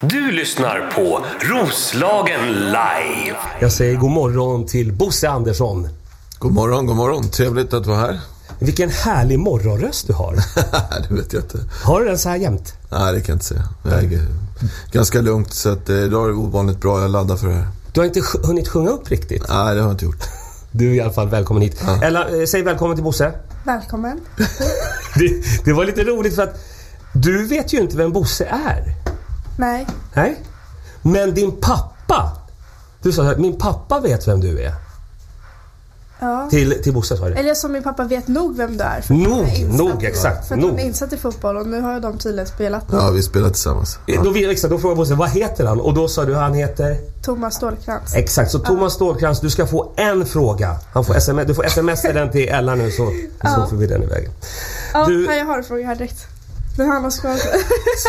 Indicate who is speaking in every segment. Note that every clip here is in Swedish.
Speaker 1: Du lyssnar på Roslagen live.
Speaker 2: Jag säger god morgon till Bosse Andersson.
Speaker 3: God morgon, god morgon. Trevligt att vara här.
Speaker 2: Vilken härlig morgonröst du har.
Speaker 3: det vet jag inte.
Speaker 2: Har du den så här jämt?
Speaker 3: Nej, det kan jag inte säga. Jag är ganska lugnt, så att, eh, idag är det ovanligt bra. Jag laddar för det här.
Speaker 2: Du har inte hunnit sjunga upp riktigt.
Speaker 3: Nej, det har jag inte gjort.
Speaker 2: Du är i alla fall välkommen hit. Ella, eh, säg välkommen till Bosse.
Speaker 4: Välkommen.
Speaker 2: Det, det var lite roligt för att du vet ju inte vem Bosse är.
Speaker 4: Nej.
Speaker 2: Nej. Men din pappa. Du sa att min pappa vet vem du är.
Speaker 4: Ja.
Speaker 2: Till, till Bosse sa du.
Speaker 4: Eller som min pappa vet nog vem du är. För
Speaker 2: Nog,
Speaker 4: är insatt-
Speaker 2: nog, exakt,
Speaker 4: För att
Speaker 2: nog.
Speaker 4: han är insatt i fotboll och nu har de tydligen spelat
Speaker 3: Ja, vi spelar tillsammans.
Speaker 2: Eh, Då, vi, exakt, då frågade Bosse, vad heter han? Och då sa du, han heter?
Speaker 4: Thomas Stålkrantz.
Speaker 2: Exakt, så Thomas Stålkrantz, du ska få en fråga. Han får sms, du får smsa den till Ella nu så, så får vi den ivägen.
Speaker 4: Ja,
Speaker 2: Du-
Speaker 4: nej, jag har en fråga här direkt. Men han har svarat.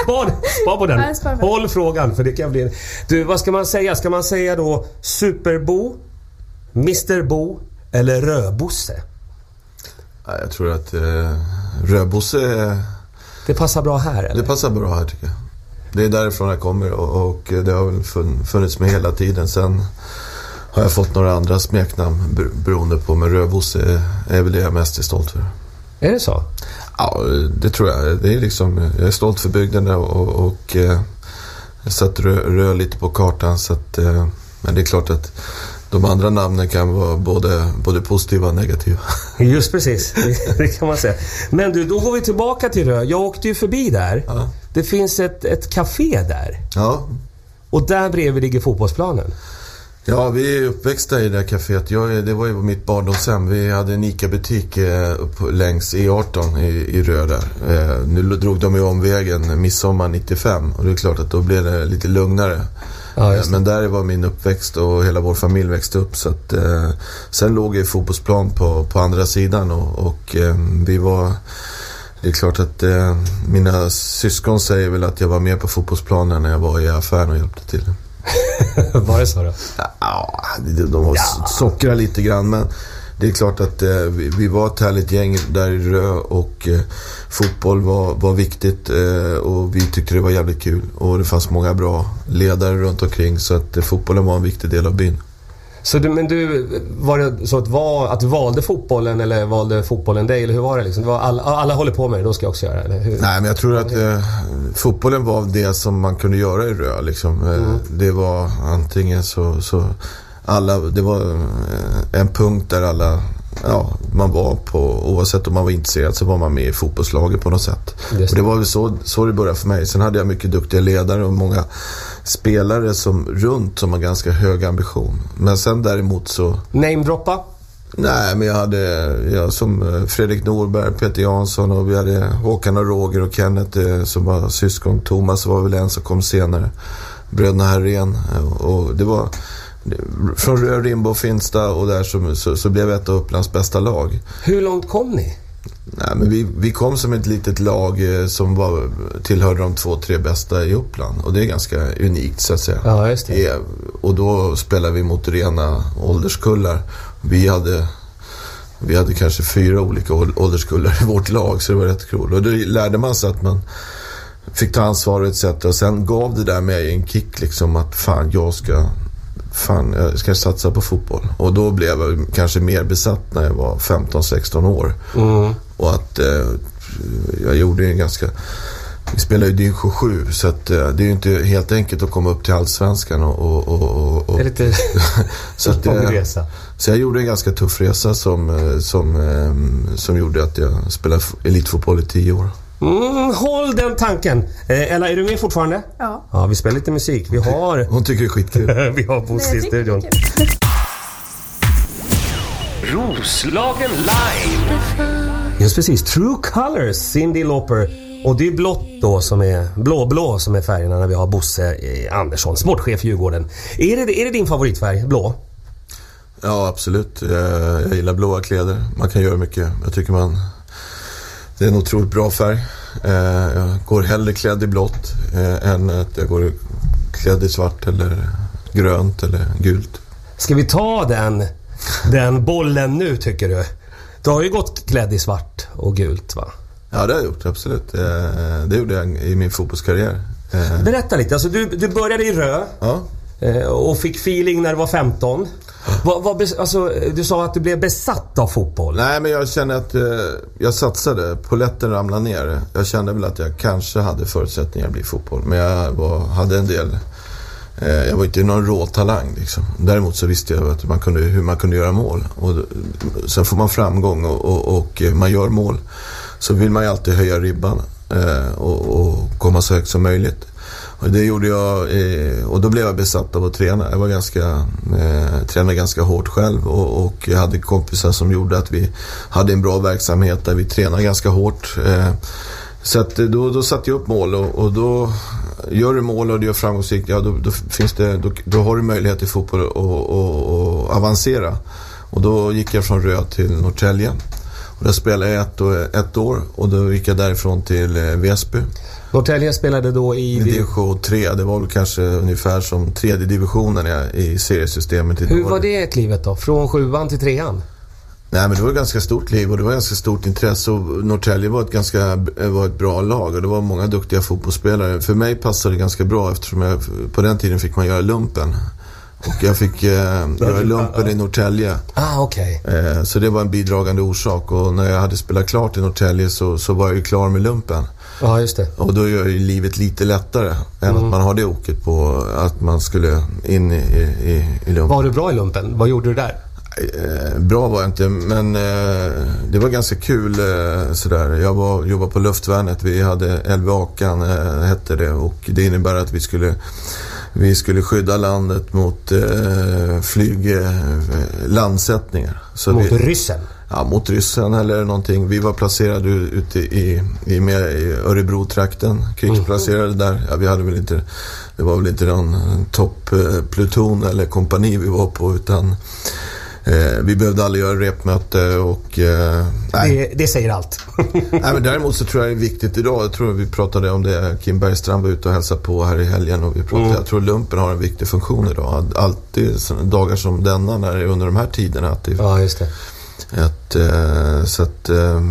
Speaker 2: Spar, spar på den.
Speaker 4: Nej, spar på den.
Speaker 2: Håll frågan för det kan bli... Du, vad ska man säga? Ska man säga då Superbo, Mr Bo eller Rödbosse?
Speaker 3: Ja, jag tror att eh, Rödbosse, eh,
Speaker 2: Det passar bra här eller?
Speaker 3: det passar bra här tycker jag. Det är därifrån jag kommer och, och det har väl fun- funnits med hela tiden. Sen har jag fått några andra smeknamn ber- beroende på, men Rödbosse är- väl det jag mest är stolt för.
Speaker 2: Är det så?
Speaker 3: Ja, det tror jag. Det är liksom, jag är stolt för bygden och, och, och eh, jag satt rö, rö lite på kartan. Så att, eh, men det är klart att de andra namnen kan vara både, både positiva och negativa.
Speaker 2: Just precis, det, det kan man säga. Men du, då går vi tillbaka till Rö. Jag åkte ju förbi där.
Speaker 3: Ja.
Speaker 2: Det finns ett, ett café där.
Speaker 3: Ja,
Speaker 2: Och där bredvid ligger fotbollsplanen.
Speaker 3: Ja vi är uppväxta i det här kaféet. Jag, det var ju mitt barndomshem. Vi hade en ICA-butik eh, längs E18 i, i Rö där. Eh, nu drog de ju omvägen midsommar 95 och det är klart att då blev det lite lugnare.
Speaker 2: Ja, det.
Speaker 3: Men där var min uppväxt och hela vår familj växte upp. Så att, eh, sen låg jag i fotbollsplan på, på andra sidan och, och eh, vi var... Det är klart att eh, mina syskon säger väl att jag var med på fotbollsplanen när jag var i affären och hjälpte till.
Speaker 2: Var det så då?
Speaker 3: Ja, de, var
Speaker 2: Ja.
Speaker 3: sockra lite grann men det är klart att eh, vi, vi var ett härligt gäng där i Rö och eh, fotboll var, var viktigt eh, och vi tyckte det var jävligt kul. Och det fanns många bra ledare runt omkring så att eh, fotbollen var en viktig del av byn.
Speaker 2: Så du, men du, var det så att, val, att du valde fotbollen eller valde fotbollen dig? Eller hur var det liksom? Det var alla, alla håller på med det, då ska jag också göra det.
Speaker 3: Nej, men jag tror att eh, fotbollen var det som man kunde göra i Rö. Liksom. Eh, Det var antingen så, så alla, det var eh, en punkt där alla, ja, man var på, oavsett om man var intresserad så var man med i fotbollslaget på något sätt.
Speaker 2: Just
Speaker 3: Och det var väl så, så det började för mig. Sen hade jag mycket duktiga ledare och många spelare som, runt som har ganska hög ambition. Men sen däremot så
Speaker 2: Namedroppa?
Speaker 3: Nej, men jag hade jag som eh, Fredrik Norberg, Peter Jansson och vi hade Håkan och Roger och Kenneth eh, som var syskon. Thomas var väl en som kom senare. Bröderna Herrén. eh, Och det var det- från Rimbo och Finsta och där så, så, så blev ett av Upplands bästa lag.
Speaker 2: Hur långt kom ni?
Speaker 3: Nej, men vi, vi kom som ett litet lag eh, som var, tillhörde de två, tre bästa i Uppland. Och det är ganska unikt så att säga.
Speaker 2: Ja, just det.
Speaker 3: Eh, Och då spelade vi mot rena ålderskullar. Vi hade, vi hade kanske fyra olika ål- ålderskullar i vårt lag, så det var rätt kul. Och då lärde man sig att man fick ta ansvar etc. Och sen gav det där mig en kick liksom att fan, jag ska, fan, jag ska satsa på fotboll. Och då blev jag kanske mer besatt när jag var 15-16 år.
Speaker 2: Mm.
Speaker 3: Och att eh, jag gjorde en ganska... Vi spelar ju division 7 så att, eh, det är ju inte helt enkelt att komma upp till allsvenskan och... och, och, och,
Speaker 2: Det är lite
Speaker 3: så, att, eh,
Speaker 2: resa.
Speaker 3: så jag gjorde en ganska tuff resa som, eh, som, eh, som gjorde att jag spelade elitfotboll i tio år.
Speaker 2: Mm, håll den tanken. Eh, Ella, är du med fortfarande?
Speaker 4: Ja.
Speaker 2: Ja, vi spelar lite musik. Vi har,
Speaker 3: Hon tycker det är skitkul.
Speaker 2: vi har Bosse i
Speaker 4: jag tycker det är
Speaker 2: studion.
Speaker 1: Roslagen live.
Speaker 2: Just precis. True Colors, Cyndi Lauper. Och det är blått då som är, blå-blå som är färgerna när vi har Bosse eh, Andersson, sportchef Djurgården. Är det, är det din favoritfärg, blå?
Speaker 3: Ja, absolut. Eh, Jag gillar blåa kläder. Man kan göra mycket. Jag tycker man... Det är en otroligt bra färg. Eh, Jag går hellre klädd i blått eh, än att jag går klädd i svart eller grönt eller gult.
Speaker 2: Ska vi ta den, den bollen nu tycker du? Du har ju gått klädd i svart och gult va?
Speaker 3: Ja, det har jag gjort. Absolut. Eh, Det gjorde jag i min fotbollskarriär.
Speaker 2: Berätta lite. Alltså, du, du började i Rö
Speaker 3: ja.
Speaker 2: och fick feeling när du var 15. Vad, vad, alltså, du sa att du blev besatt av fotboll.
Speaker 3: Nej, men jag kände att eh, jag satsade. Poletten ramlade ner. Jag kände väl att jag kanske hade förutsättningar att bli fotboll. Men jag var, hade en del... Eh, jag var inte någon råtalang liksom. Däremot så visste jag att man kunde, hur man kunde göra mål. Och, sen får man framgång och, och, och eh, man gör mål. Så vill man ju alltid höja ribban eh, och, och komma så högt som möjligt. Och det gjorde jag eh, och då blev jag besatt av att träna. Jag var ganska, eh, tränade ganska hårt själv och, och jag hade kompisar som gjorde att vi hade en bra verksamhet där vi tränade ganska hårt. Eh, så att eh, då, då satte jag upp mål och, och då gör du mål och du gör framgångsrikt, ja då, då, finns det, då, då har du möjlighet i fotboll att och, och, och avancera. Och då gick jag från Röd till Norrtälje. Och där spelade jag ett, år- ett år och då gick jag därifrån till eh, Väsby.
Speaker 2: Norrtälje spelade då i...
Speaker 3: I division 3, det var väl kanske ungefär som tredje divisionen i- seriesystemet i
Speaker 2: Hur var det klivet då? Från sjuan till trean?
Speaker 3: Nej men det var ett ganska stort liv och det var ganska stort intresse och Norrtälje var ett ganska var ett bra lag och det var många duktiga fotbollsspelare. För mig passade det ganska bra eftersom jag, på den tiden fick man göra lumpen. Och jag fick eh, göra lumpen i Norrtälje.
Speaker 2: Ah, okej.
Speaker 3: Eh, så det var en bidragande orsak och när jag hade spelat klart i Norrtälje så, så var jag ju klar med lumpen.
Speaker 2: Ja, just det.
Speaker 3: Och då gör ju livet lite lättare än
Speaker 2: Mm.
Speaker 3: att man har det oket på att man skulle in i, i, i lumpen.
Speaker 2: Var du bra i lumpen? Vad gjorde du där?
Speaker 3: Eh, bra var jag inte, men eh, det var ganska kul eh, sådär. Jag var, jobbade på luftvärnet. Vi hade LV-Akan, hette det. Och det innebär att vi skulle, vi skulle skydda landet mot flyg, landsättningar. Så
Speaker 2: Mot
Speaker 3: vi,
Speaker 2: ryssen?
Speaker 3: Ja, mot ryssen eller någonting. Vi var placerade ute i, i, med, i Örebro-trakten. Krigsplacerade där. Ja, vi hade väl inte, det var väl inte någon toppluton eller kompani vi var på utan eh, vi behövde aldrig göra repmöte och... Eh.
Speaker 2: Det, det säger allt.
Speaker 3: nej, men däremot så tror jag det är viktigt idag. Jag tror vi pratade om det. Kim Bergstrand var ute och hälsade på här i helgen och vi pratade.
Speaker 2: Mm.
Speaker 3: Jag tror lumpen har en viktig funktion idag. Alltid dagar som denna, när det är under de här tiderna. Att det
Speaker 2: Ja, just det.
Speaker 3: Att, eh, så att, eh,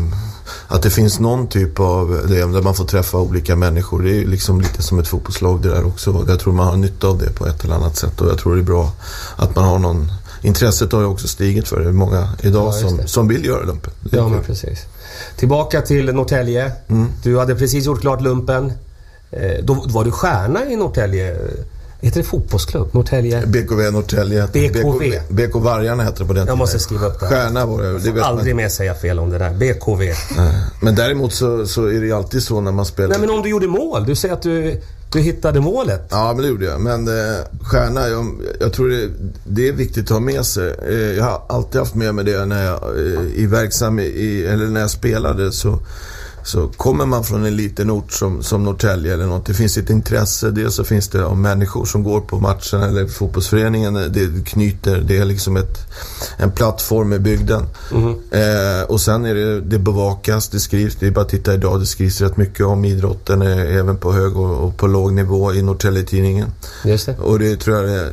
Speaker 3: att det finns någon typ av, det, där man får träffa olika människor. Det är liksom lite som ett fotbollslag det där också. Jag tror man har nytta av det på ett eller annat sätt. Och jag tror det är bra att man har någon, intresset har ju också stigit för det. Många idag
Speaker 2: Ja,
Speaker 3: som, som vill göra lumpen.
Speaker 2: Ja, men precis. Tillbaka till Norrtälje.
Speaker 3: Mm.
Speaker 2: Du hade precis gjort klart lumpen. Eh, Då var du stjärna i Norrtälje. Heter det fotbollsklubb? Norrtälje?
Speaker 3: BKV Norrtälje.
Speaker 2: BKV.
Speaker 3: BK, BK Vargarna hette det på den
Speaker 2: Jag
Speaker 3: tiden.
Speaker 2: måste skriva upp det.
Speaker 3: Stjärna var det. det vet
Speaker 2: Aldrig
Speaker 3: man.
Speaker 2: mer säga fel om det där. BKV.
Speaker 3: Nej. Men däremot så, så är det ju alltid så när man spelar.
Speaker 2: Nej, men om du gjorde mål. Du säger att du, du hittade målet.
Speaker 3: Ja, men det gjorde jag. Men eh, stjärna, jag, jag tror det, det är viktigt att ha med sig. Eh, jag har alltid haft med mig det när jag eh, i verksam i, eller när jag spelade så så kommer man från en liten ort som, som Norrtälje eller något, det finns ett intresse. Dels så finns det av människor som går på matchen eller fotbollsföreningen. Det knyter, det är liksom ett, en plattform i bygden. Eh, och sen är det, det bevakas, det skrivs. Det är bara att titta idag, det skrivs rätt mycket om idrotten eh, även på hög och, och på låg nivå i Norrtälje-tidningen.
Speaker 2: Just det.
Speaker 3: Och det tror jag det,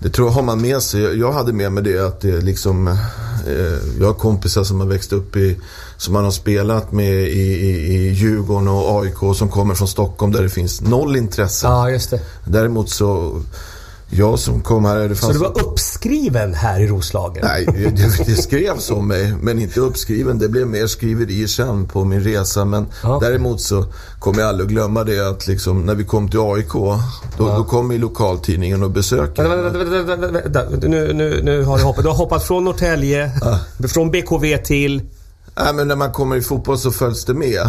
Speaker 3: det tror jag har man med sig. Jag hade med mig det att det liksom... Eh, jag har kompisar som har växt upp i... Som man har spelat med i, i, i Djurgården och AIK som kommer från Stockholm där det finns noll intresse.
Speaker 2: Ja, just det.
Speaker 3: Däremot så... Jag som kom här... Det
Speaker 2: Så
Speaker 3: fanns
Speaker 2: du var uppskriven här i Roslagen?
Speaker 3: Nej, det, det skrevs om mig, men inte uppskriven. Det blev mer skriverier sen på min resa. Men
Speaker 2: Ja.
Speaker 3: däremot så kommer jag aldrig att glömma det att liksom, när vi kom till AIK, då, då kom ju lokaltidningen och besökte.
Speaker 2: Vänta, vänta, vänta, vänta. Nu, nu, nu har du hoppat. Du har hoppat från Norrtälje, från BKV till...
Speaker 3: Nej, men när man kommer i fotboll så följs det med.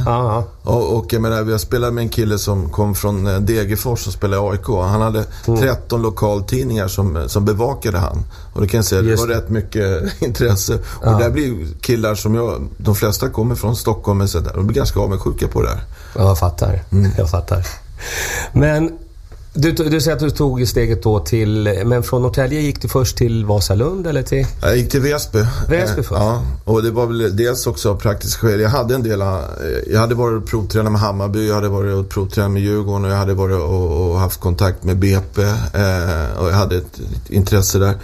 Speaker 3: Och, och jag menar, jag spelade med en kille som kom från eh, Degerfors och spelade i AIK. Han hade
Speaker 2: Mm.
Speaker 3: 13 lokaltidningar som, som bevakade han. Och det kan jag säga, det
Speaker 2: Just
Speaker 3: var
Speaker 2: det.
Speaker 3: rätt mycket intresse.
Speaker 2: Ja.
Speaker 3: Och där blir killar som jag, de flesta kommer från Stockholm och sådär. De blir ganska avundsjuka på det.
Speaker 2: Ja, Jag fattar.
Speaker 3: Mm.
Speaker 2: Jag fattar. Men du, du säger att du tog steget då till... Men från Norrtälje gick du först till Vasalund eller till...
Speaker 3: Jag gick till Väsby.
Speaker 2: Väsby
Speaker 3: Eh,
Speaker 2: först?
Speaker 3: Ja, och det var väl dels också av praktiska skäl. Jag hade en del, eh, jag hade varit och provtränat med Hammarby, jag hade varit och provtränat med Djurgården och jag hade varit och, och haft kontakt med BP eh, och jag hade ett, intresse där.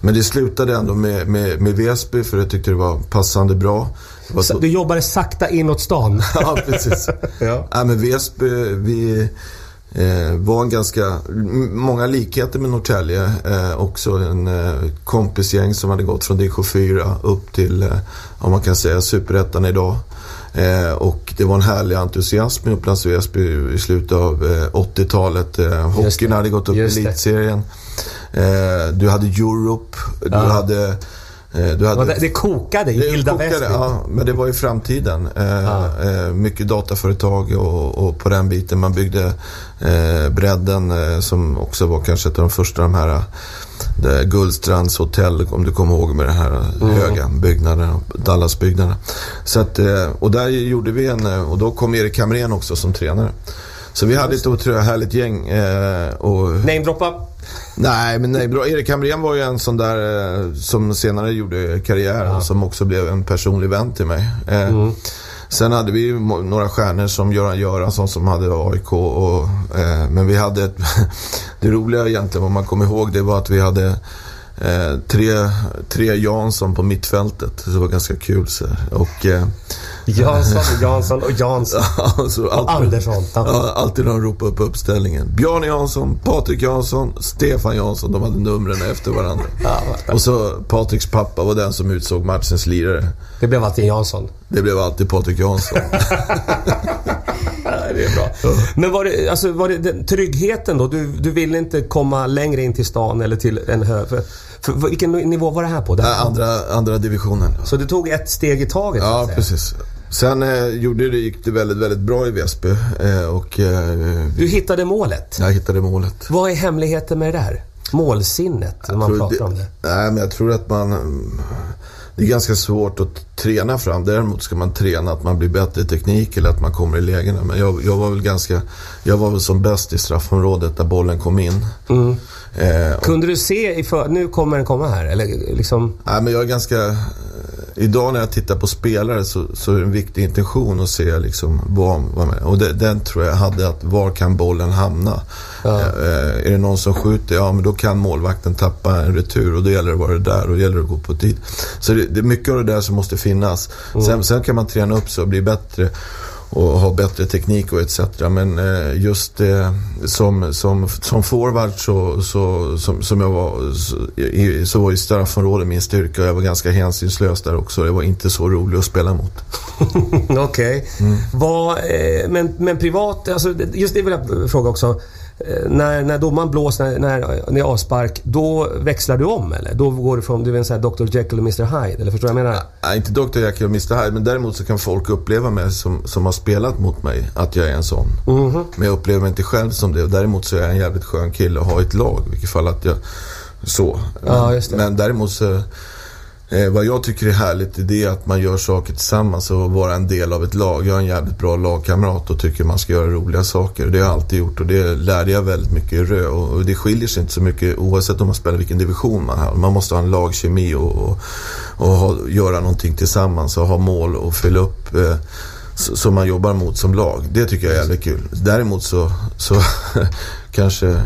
Speaker 3: Men det slutade ändå med, med, med Väsby för jag tyckte det var passande bra. Var
Speaker 2: Så Du jobbade sakta inåt stan.
Speaker 3: ja, precis.
Speaker 2: Ja.
Speaker 3: Ja, men Väsby, vi... Eh, var en ganska, många likheter med Norrtälje. Eh, också en eh, kompisgäng som hade gått från division 4 upp till, eh, om man kan säga, superettan idag. Eh, och det var en härlig entusiasm i Upplands Väsby i slutet av eh, 80-talet. Eh, hockeyn hade gått upp i elitserien. Eh, du hade Europe. Du
Speaker 2: Ja.
Speaker 3: hade... Eh, du hade
Speaker 2: Det, det kokade i vilda
Speaker 3: kokade, ja, men det var i framtiden. Eh, mycket dataföretag och, och på den biten. Man byggde eh, bredden som också var kanske ett av de första de här Guldstrands hotell, om du kommer ihåg med de här
Speaker 2: Mm.
Speaker 3: höga byggnaderna, Dallasbyggnaderna. Så att, och där gjorde vi en, och då kom Erik Hamrén också som tränare. Så vi hade ett otroligt härligt gäng. Eh, och
Speaker 2: Namedroppa.
Speaker 3: Nej, men nej, bra. Erik Hamrén var ju en sån där eh, som senare gjorde karriär och som också blev en personlig vän till mig. Eh, Sen hade vi några stjärnor som Göran Göransson som hade AIK. Och, eh, men vi hade ett, det roliga egentligen, vad man kommer ihåg, det var att vi hade eh, tre, tre Jansson på mittfältet. Det var ganska kul. Så. Och, eh,
Speaker 2: Jansson, Jansson och Jansson.
Speaker 3: så
Speaker 2: Och Andersson.
Speaker 3: Ja, alltid de ropade upp uppställningen. Björn Jansson, Patrik Jansson, Stefan Jansson. De hade numren efter varandra. Och så Patriks pappa var den som utsåg matchens lirare.
Speaker 2: Det blev alltid Jansson.
Speaker 3: Det blev alltid Patrik Jansson.
Speaker 2: det är bra. Men var det, alltså, var det den, tryggheten då? Du, du ville inte komma längre in till stan eller till en hög... För, för, vilken nivå var det här på? Det här
Speaker 3: Nej, andra, andra divisionen.
Speaker 2: Så du tog ett steg i taget?
Speaker 3: Ja, precis. Sen eh, gjorde det, gick det väldigt, väldigt bra i Väsby. Eh, och eh,
Speaker 2: Du hittade målet.
Speaker 3: jag hittade målet.
Speaker 2: Vad är hemligheten med det där? Målsinnet, när man pratar om det.
Speaker 3: Nej, men jag tror att man... Det är ganska svårt att träna fram. Däremot ska man träna att man blir bättre i teknik eller att man kommer i lägena. Men jag, jag var väl ganska... Jag var väl som bäst i straffområdet där bollen kom in.
Speaker 2: Mm.
Speaker 3: Eh,
Speaker 2: Kunde du se i för... Nu kommer den komma här, eller liksom...
Speaker 3: nej, men jag är ganska... Idag när jag tittar på spelare så, så är det en viktig intention att se liksom vad, vad med. Och det, den tror jag hade att var kan bollen hamna?
Speaker 2: Ja.
Speaker 3: Eh, är det någon som skjuter, ja men då kan målvakten tappa en retur och då gäller det att vara där och då gäller det att gå på tid. Så det, det är mycket av det där som måste finnas. Sen, sen kan man träna upp sig och bli bättre och ha bättre teknik och etc. Men eh, just som, som, som forward så, så, som, som jag var så, så var ju straffområdet min styrka och jag var ganska hänsynslös där också. Det var inte så roligt att spela mot.
Speaker 2: Okej.
Speaker 3: Mm.
Speaker 2: Vad, eh, men, men privat, alltså, just det vill jag fråga också. Eh, När, när domaren blåser, när, när det är avspark, då växlar du om eller? Då går du från, du är en sån här Dr Jekyll och Mr Hyde, eller förstår du vad jag menar?
Speaker 3: Nej, inte Dr. Jekyll och Mr. Hyde, men däremot så kan folk uppleva mig som, som har spelat mot mig, att jag är en sån.
Speaker 2: Mhm.
Speaker 3: Men jag upplever mig inte själv som det. Och däremot så är jag en jävligt skön kille att ha i ett lag, i vilket fall att jag... Så.
Speaker 2: Ja, just det.
Speaker 3: Men däremot så... Eh, vad jag tycker är härligt det är att man gör saker tillsammans och vara en del av ett lag. Jag är en jävligt bra lagkamrat och tycker man ska göra roliga saker. Det har jag alltid gjort och det lärde jag väldigt mycket i Rö. Och och det skiljer sig inte så mycket oavsett om man spelar vilken division man har. Man måste ha en lagkemi och, och, och ha, göra någonting tillsammans och ha mål och fylla upp eh, som man jobbar mot som lag. Det tycker jag är jävligt kul. Däremot så, så kanske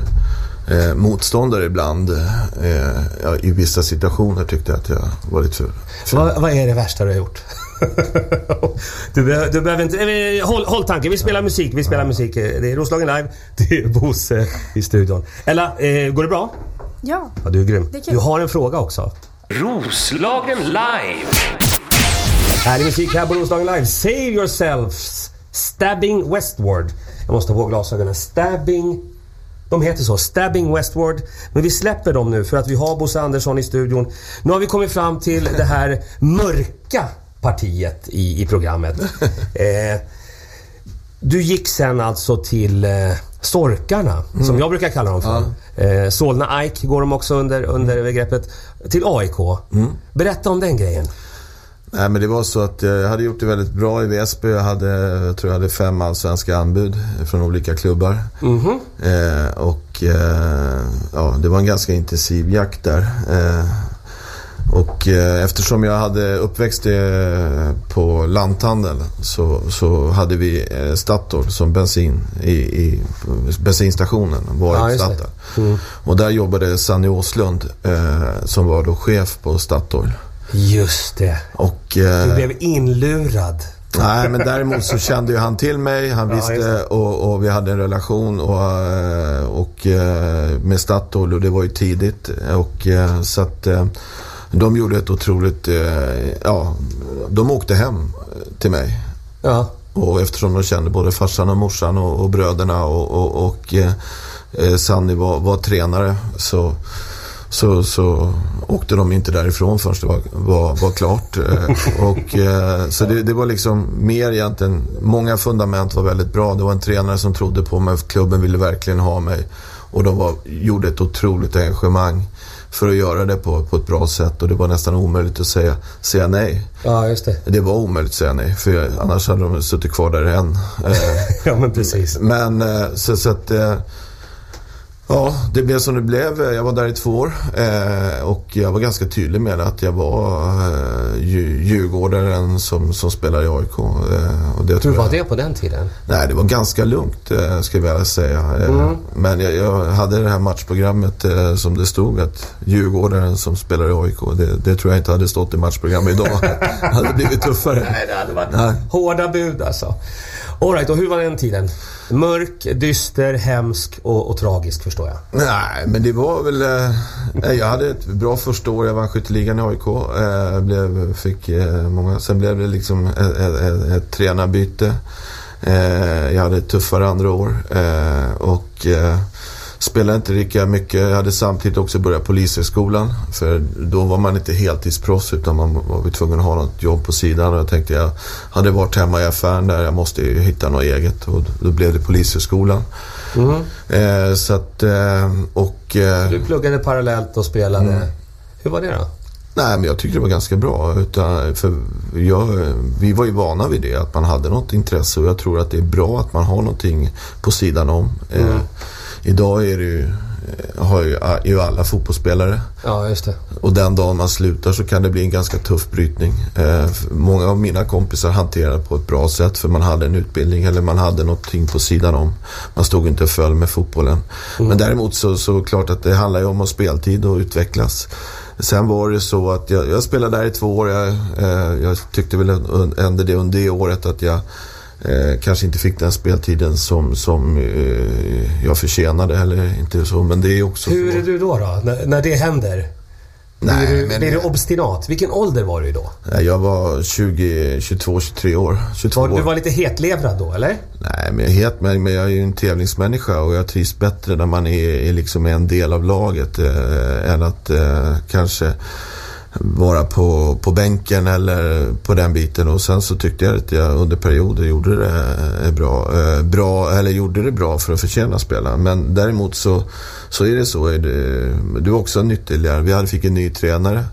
Speaker 3: eh, motståndare ibland eh, ja, i vissa situationer tyckte jag att jag var lite för...
Speaker 2: Vad, vad är det värsta du har gjort? du, behöver, du behöver inte... eh, Håll, håll tanken, vi spelar musik. Vi spelar musik. Eh, Det är Roslagen live. Det är Bosse i studion. Ella, eh, går det bra?
Speaker 4: Ja.
Speaker 2: Ja, du är grym.
Speaker 4: Är.
Speaker 2: Du har en fråga också.
Speaker 1: Roslagen live.
Speaker 2: Här är musik här på Roslagen live. Save yourselves. Stabbing Westward. Jag måste ha på glasögonen. Stabbing... De heter så, Stabbing Westward. Men vi släpper dem nu för att vi har Bosse Andersson i studion. Nu har vi kommit fram till det här mörka partiet i, i programmet. Eh, du gick sen alltså till eh, Storkarna, som jag brukar kalla dem för. Eh, Solna Ike går de också under, under begreppet. Till AIK. Berätta om den grejen.
Speaker 3: Nej men det var så att jag hade gjort det väldigt bra i Väsby. Jag hade, jag tror jag hade fem allsvenska anbud från olika klubbar. Eh, och eh, ja, det var en ganska intensiv jakt där. Eh, och eh, eftersom jag hade uppväxt eh, på lanthandel så, så hade vi eh, Statoil som bensin i, i bensinstationen. Var
Speaker 2: Ja.
Speaker 3: Statoil. Och där jobbade Sanny Åslund som var då chef på Statoil.
Speaker 2: Just det.
Speaker 3: Och,
Speaker 2: Du
Speaker 3: eh,
Speaker 2: blev inlurad
Speaker 3: Nej, men däremot så kände ju han till mig. Han
Speaker 2: Ja,
Speaker 3: visste
Speaker 2: det.
Speaker 3: och, och vi hade en relation och, eh, och eh, med Statoil och det var ju tidigt. Och, eh, så att de gjorde ett otroligt... Ja, de åkte hem till mig.
Speaker 2: Ja.
Speaker 3: Och eftersom de kände både farsan och morsan och, och bröderna och, och, och eh, Sanni var, var tränare så, så, så åkte de inte därifrån förrän det var, var, var klart. Eh, och, eh, så det, det var liksom mer egentligen, många fundament var väldigt bra. Det var en tränare som trodde på mig, klubben ville verkligen ha mig. Och de var, gjorde ett otroligt engagemang för att göra det på, på ett bra sätt och det var nästan omöjligt att säga, säga nej.
Speaker 2: Ja, just det.
Speaker 3: Det var omöjligt att säga nej, för jag, annars hade de suttit kvar där än. Eh,
Speaker 2: Ja, men precis.
Speaker 3: men så, så att... Ja, det blev som det blev. Jag var där i två år eh, och jag var ganska tydlig med att jag var eh, dju- djurgårdaren som, som spelar i AIK. Eh, och det
Speaker 2: Hur var
Speaker 3: jag-
Speaker 2: det på den tiden?
Speaker 3: Nej, det var ganska lugnt ska jag väl säga.
Speaker 2: Mm.
Speaker 3: Men jag, jag hade det här matchprogrammet som det stod att Djurgårdaren som spelar i AIK. Det, det tror jag inte hade stått i matchprogrammet idag. det hade blivit tuffare.
Speaker 2: Nej, det hade varit
Speaker 3: Nej.
Speaker 2: hårda bud alltså. All right, och hur var den tiden? Mörk, dyster, hemsk och, och tragisk förstår jag.
Speaker 3: Nej, men det var väl... Eh, jag hade ett bra första år. Jag vann skytteligan i AIK. Eh, blev, fick eh, många... Sen blev det liksom ett, ett, ett, ett tränarbyte. Eh, jag hade ett tuffare andra år. Eh, och eh, spelade inte lika mycket. Jag hade samtidigt också börjat polishögskolan. För då var man inte heltidsproffs utan man var tvungen att ha något jobb på sidan. Och jag tänkte jag hade varit hemma i affären där. Jag måste hitta något eget. Och då blev det polishögskolan. Eh, så att, eh, och... Eh,
Speaker 2: Du pluggade parallellt och spelade.
Speaker 3: Mm.
Speaker 2: Hur var det då?
Speaker 3: nej, men jag tyckte det var ganska bra. Utan, för jag, vi var ju vana vid det, att man hade något intresse. Och jag tror att det är bra att man har någonting på sidan om. Eh, idag är det ju, eh, har ju, ju alla fotbollsspelare.
Speaker 2: Ja, just det.
Speaker 3: Och den dagen man slutar så kan det bli en ganska tuff brytning. Eh, många av mina kompisar hanterade det på ett bra sätt för man hade en utbildning eller man hade någonting på sidan om. Man stod inte och föll med fotbollen. Men däremot så, så klart att det handlar ju om att speltid och utvecklas. Sen var det så att jag, jag spelade där i två år. Jag, eh, jag tyckte väl ändå det under det året att jag Eh, kanske inte fick den speltiden som, som eh, jag förtjänade eller inte så. Men det är också
Speaker 2: Hur är du då, då när, när det händer?
Speaker 3: Nej,
Speaker 2: blir du,
Speaker 3: men-
Speaker 2: blir du obstinat? Vilken ålder var du då?
Speaker 3: Nej, Jag var 20, 22, 23 år. 22
Speaker 2: Var,
Speaker 3: år.
Speaker 2: du var lite hetlevrad då, eller?
Speaker 3: Nej, men jag, men, men jag är ju en tävlingsmänniska och jag trivs bättre när man är, är liksom en del av laget eh, än att eh, kanske vara på, på bänken eller på den biten. Och sen så tyckte jag att jag under perioder gjorde det eh, bra, eh, bra, eller gjorde det bra för att förtjäna spela. Men däremot så, så är det så. Är det, du är också en ytterligare. Vi hade fick en ny tränare.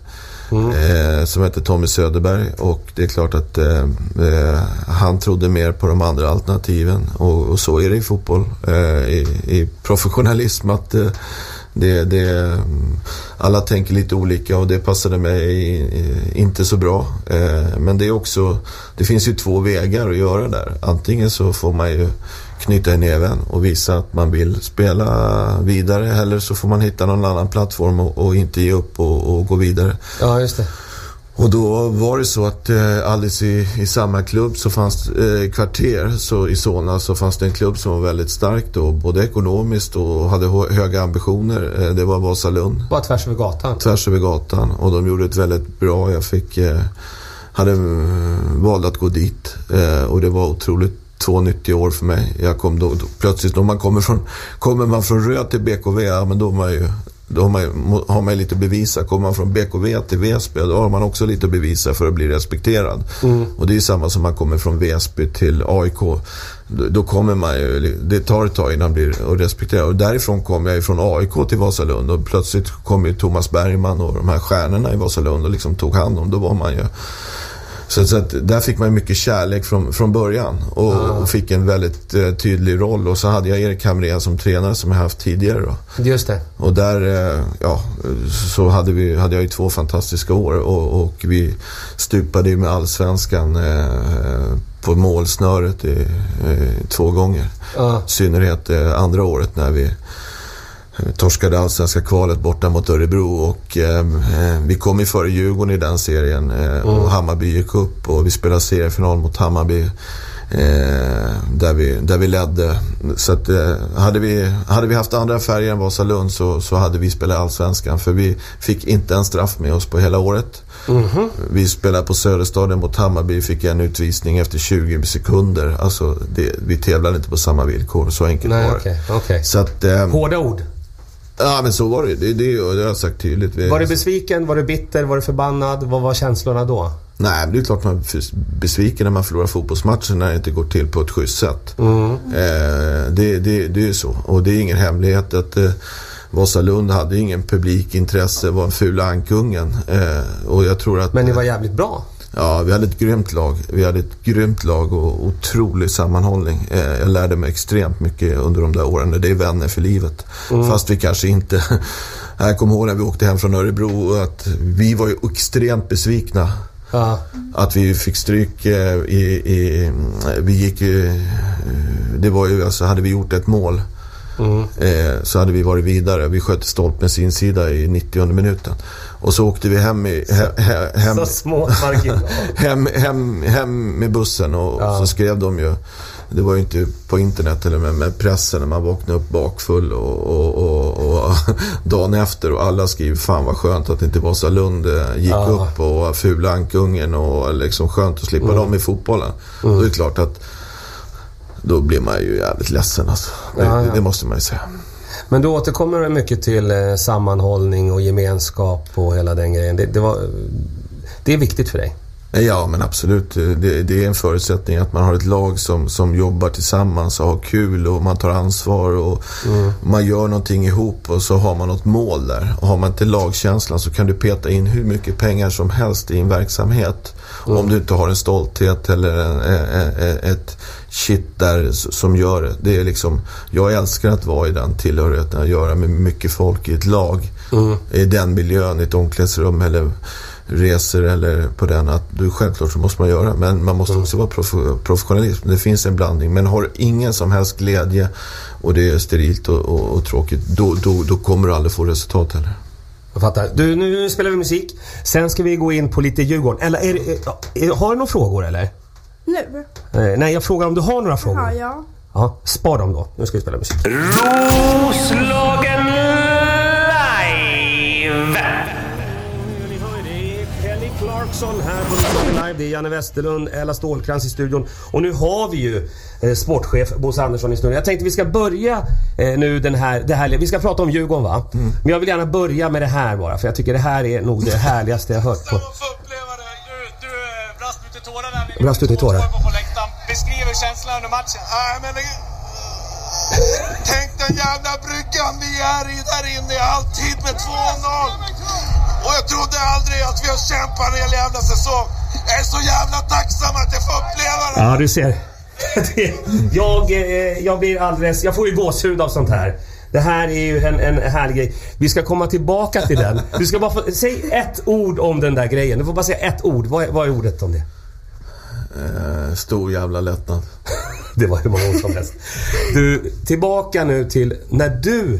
Speaker 3: Eh, som hette Tommy Söderberg och det är klart att eh, eh, han trodde mer på de andra alternativen och, och så är det i fotboll, eh, i, i professionalism att det, det, alla tänker lite olika och det passade mig inte så bra. Eh, men det är också, det finns ju två vägar att göra där. Antingen så får man ju knyta i näven och visa att man vill spela vidare eller så får man hitta någon annan plattform och, och inte ge upp och, och gå vidare.
Speaker 2: Ja, just det.
Speaker 3: Och då var det så att eh, alldeles i, i samma klubb så fanns eh, kvarter så i Solna så fanns det en klubb som var väldigt stark då, både ekonomiskt och hade hö- höga ambitioner. Eh, det var Vasalund,
Speaker 2: Bara tvärs över gatan.
Speaker 3: tvärs över gatan och de gjorde ett väldigt bra, jag fick, eh, hade eh, valde att gå dit eh, och det var otroligt två nyttiga år för mig. Jag kom då, då plötsligt, om man kommer från, kommer man från Röd till BKV, ja men då, är man ju, då har man, har man lite att bevisa. Kommer man från BKV till Väsby, då har man också lite att bevisa för att bli respekterad. Och det är samma som man kommer från Väsby till AIK. Då, då kommer man ju, det tar ett tag innan man blir respekterad. Och därifrån kom jag ju från AIK till Vasalund och plötsligt kom ju Thomas Bergman och de här stjärnorna i Vasalund och liksom tog hand om. Då var man ju så, så att där fick man mycket kärlek från, från början och, och fick en väldigt eh, tydlig roll. Och så hade jag Erik Hamrén som tränare som jag haft tidigare. Då.
Speaker 2: Just det.
Speaker 3: Och där eh, ja, så hade, vi, hade jag ju två fantastiska år och, och vi stupade ju med allsvenskan eh, på målsnöret i, eh, två gånger.
Speaker 2: Ja.
Speaker 3: I synnerhet eh, andra året när vi torskade allsvenska kvalet borta mot Örebro och eh, vi kom ju före Djurgården i den serien eh, och Hammarby gick upp och vi spelade seriefinal mot Hammarby. Eh, där, vi, där vi ledde. Så att, eh, hade, vi, hade vi haft andra färger än Vasalund så, så hade vi spelat Allsvenskan. För vi fick inte en straff med oss på hela året. Vi spelade på Söderstaden mot Hammarby, fick en utvisning efter 20 sekunder. Alltså, det, vi tävlade inte på samma villkor, så enkelt
Speaker 2: Nej,
Speaker 3: var det.
Speaker 2: okej. okej.
Speaker 3: Så att, eh,
Speaker 2: Hårda ord.
Speaker 3: Ja men så var det det, det, det har jag sagt tydligt. Vi,
Speaker 2: Var du besviken? Var du bitter? Var du förbannad? Vad var känslorna då?
Speaker 3: Nej, det är klart man är besviken när man förlorar fotbollsmatcher när det inte går till på ett schysst sätt. Eh, det, det, det är ju så. Och det är ingen hemlighet att eh, Vasalund hade ingen publikintresse, var en fula ankungen. Eh, och jag tror att...
Speaker 2: Men ni var jävligt bra.
Speaker 3: Ja, vi hade ett grymt lag. Vi hade ett grymt lag och otrolig sammanhållning. Eh, jag lärde mig extremt mycket under de där åren. Det är vänner för livet. Fast vi kanske inte... Jag kommer ihåg när vi åkte hem från Örebro att vi var ju extremt besvikna.
Speaker 2: Ja.
Speaker 3: Att vi fick stryk eh, i... i vi gick ju... Det var ju alltså, hade vi gjort ett mål eh, så hade vi varit vidare. Vi sköt stolpens insida i 90 minuten. Och så åkte vi hem, i, he, he, hem,
Speaker 2: Så små
Speaker 3: hem, hem, hem med bussen och
Speaker 2: Ja.
Speaker 3: så skrev de ju det var ju inte på internet eller med, med pressen när man vaknade upp bakfull och, och, och, dagen efter och alla skrev fan vad skönt att inte Vasalund eh, gick
Speaker 2: Ja.
Speaker 3: upp och fula ankungen och liksom skönt att slippa dem i fotbollen. Då är det klart att då blir man ju jävligt ledsen alltså. Det,
Speaker 2: Ja, ja.
Speaker 3: det måste man ju säga.
Speaker 2: Men du återkommer mycket till eh, sammanhållning och gemenskap och hela den grejen. Det, det, var, det är viktigt för dig.
Speaker 3: Ja, men absolut. Det, det är en förutsättning att man har ett lag som, som jobbar tillsammans och har kul och man tar ansvar och man gör någonting ihop och så har man något mål där. Och har man inte lagkänslan så kan du peta in hur mycket pengar som helst i en verksamhet. Om du inte har en stolthet eller en, ett shit där som gör det. det är liksom, jag älskar att vara i den tillhörigheten, att göra med mycket folk i ett lag. I den miljön, i ett omklädningsrum eller resor eller på den. Att du, självklart så måste man göra. Men man måste också vara prof, professionalism. Det finns en blandning. Men har du ingen som helst glädje och det är sterilt och, och, och tråkigt. Då, då, då kommer du aldrig få resultat heller.
Speaker 2: Jag fattar. Du, nu spelar vi musik. Sen ska vi gå in på lite Djurgården. Eller är, ja, är, har du några frågor eller?
Speaker 4: Nu?
Speaker 2: Eh, nej, jag frågar om du har några frågor.
Speaker 4: Ja, ja.
Speaker 2: Ja, spar dem då. Nu ska vi spela musik.
Speaker 1: Roslagen live!
Speaker 2: Clarkson här på Roslagen Live. Det är Janne Westerlund, Ella Stålkrans i studion. Och nu har vi ju eh, sportchef Bosse Andersson i studion. Jag tänkte vi ska börja eh, nu den här, det här... Vi ska prata om Djurgården va? Men jag vill gärna börja med det här bara. För jag tycker det här är nog det härligaste jag hört på...
Speaker 5: få uppleva det. Du, du eh, brast ut i tårar där. när ni
Speaker 2: Brast ut i tårar.
Speaker 5: Beskriv känslan under matchen.
Speaker 6: Men det... Tänk den jävla bryggan vi är i där inne i halvtid med 2-0. Och jag trodde aldrig att vi har kämpat en hel jävla säsong. Jag är så jävla tacksam att jag får uppleva det.
Speaker 2: Ja, du ser. Jag, eh, jag blir alldeles... Jag får ju gåshud av sånt här. Det här är ju en, en härlig grej. Vi ska komma tillbaka till den. Du ska bara få, Säg ett ord om den där grejen. Du får bara säga ett ord. Vad är, vad är ordet om det?
Speaker 3: Eh, stor jävla lättnad.
Speaker 2: Det var hur många ord som helst. Du, tillbaka nu till när du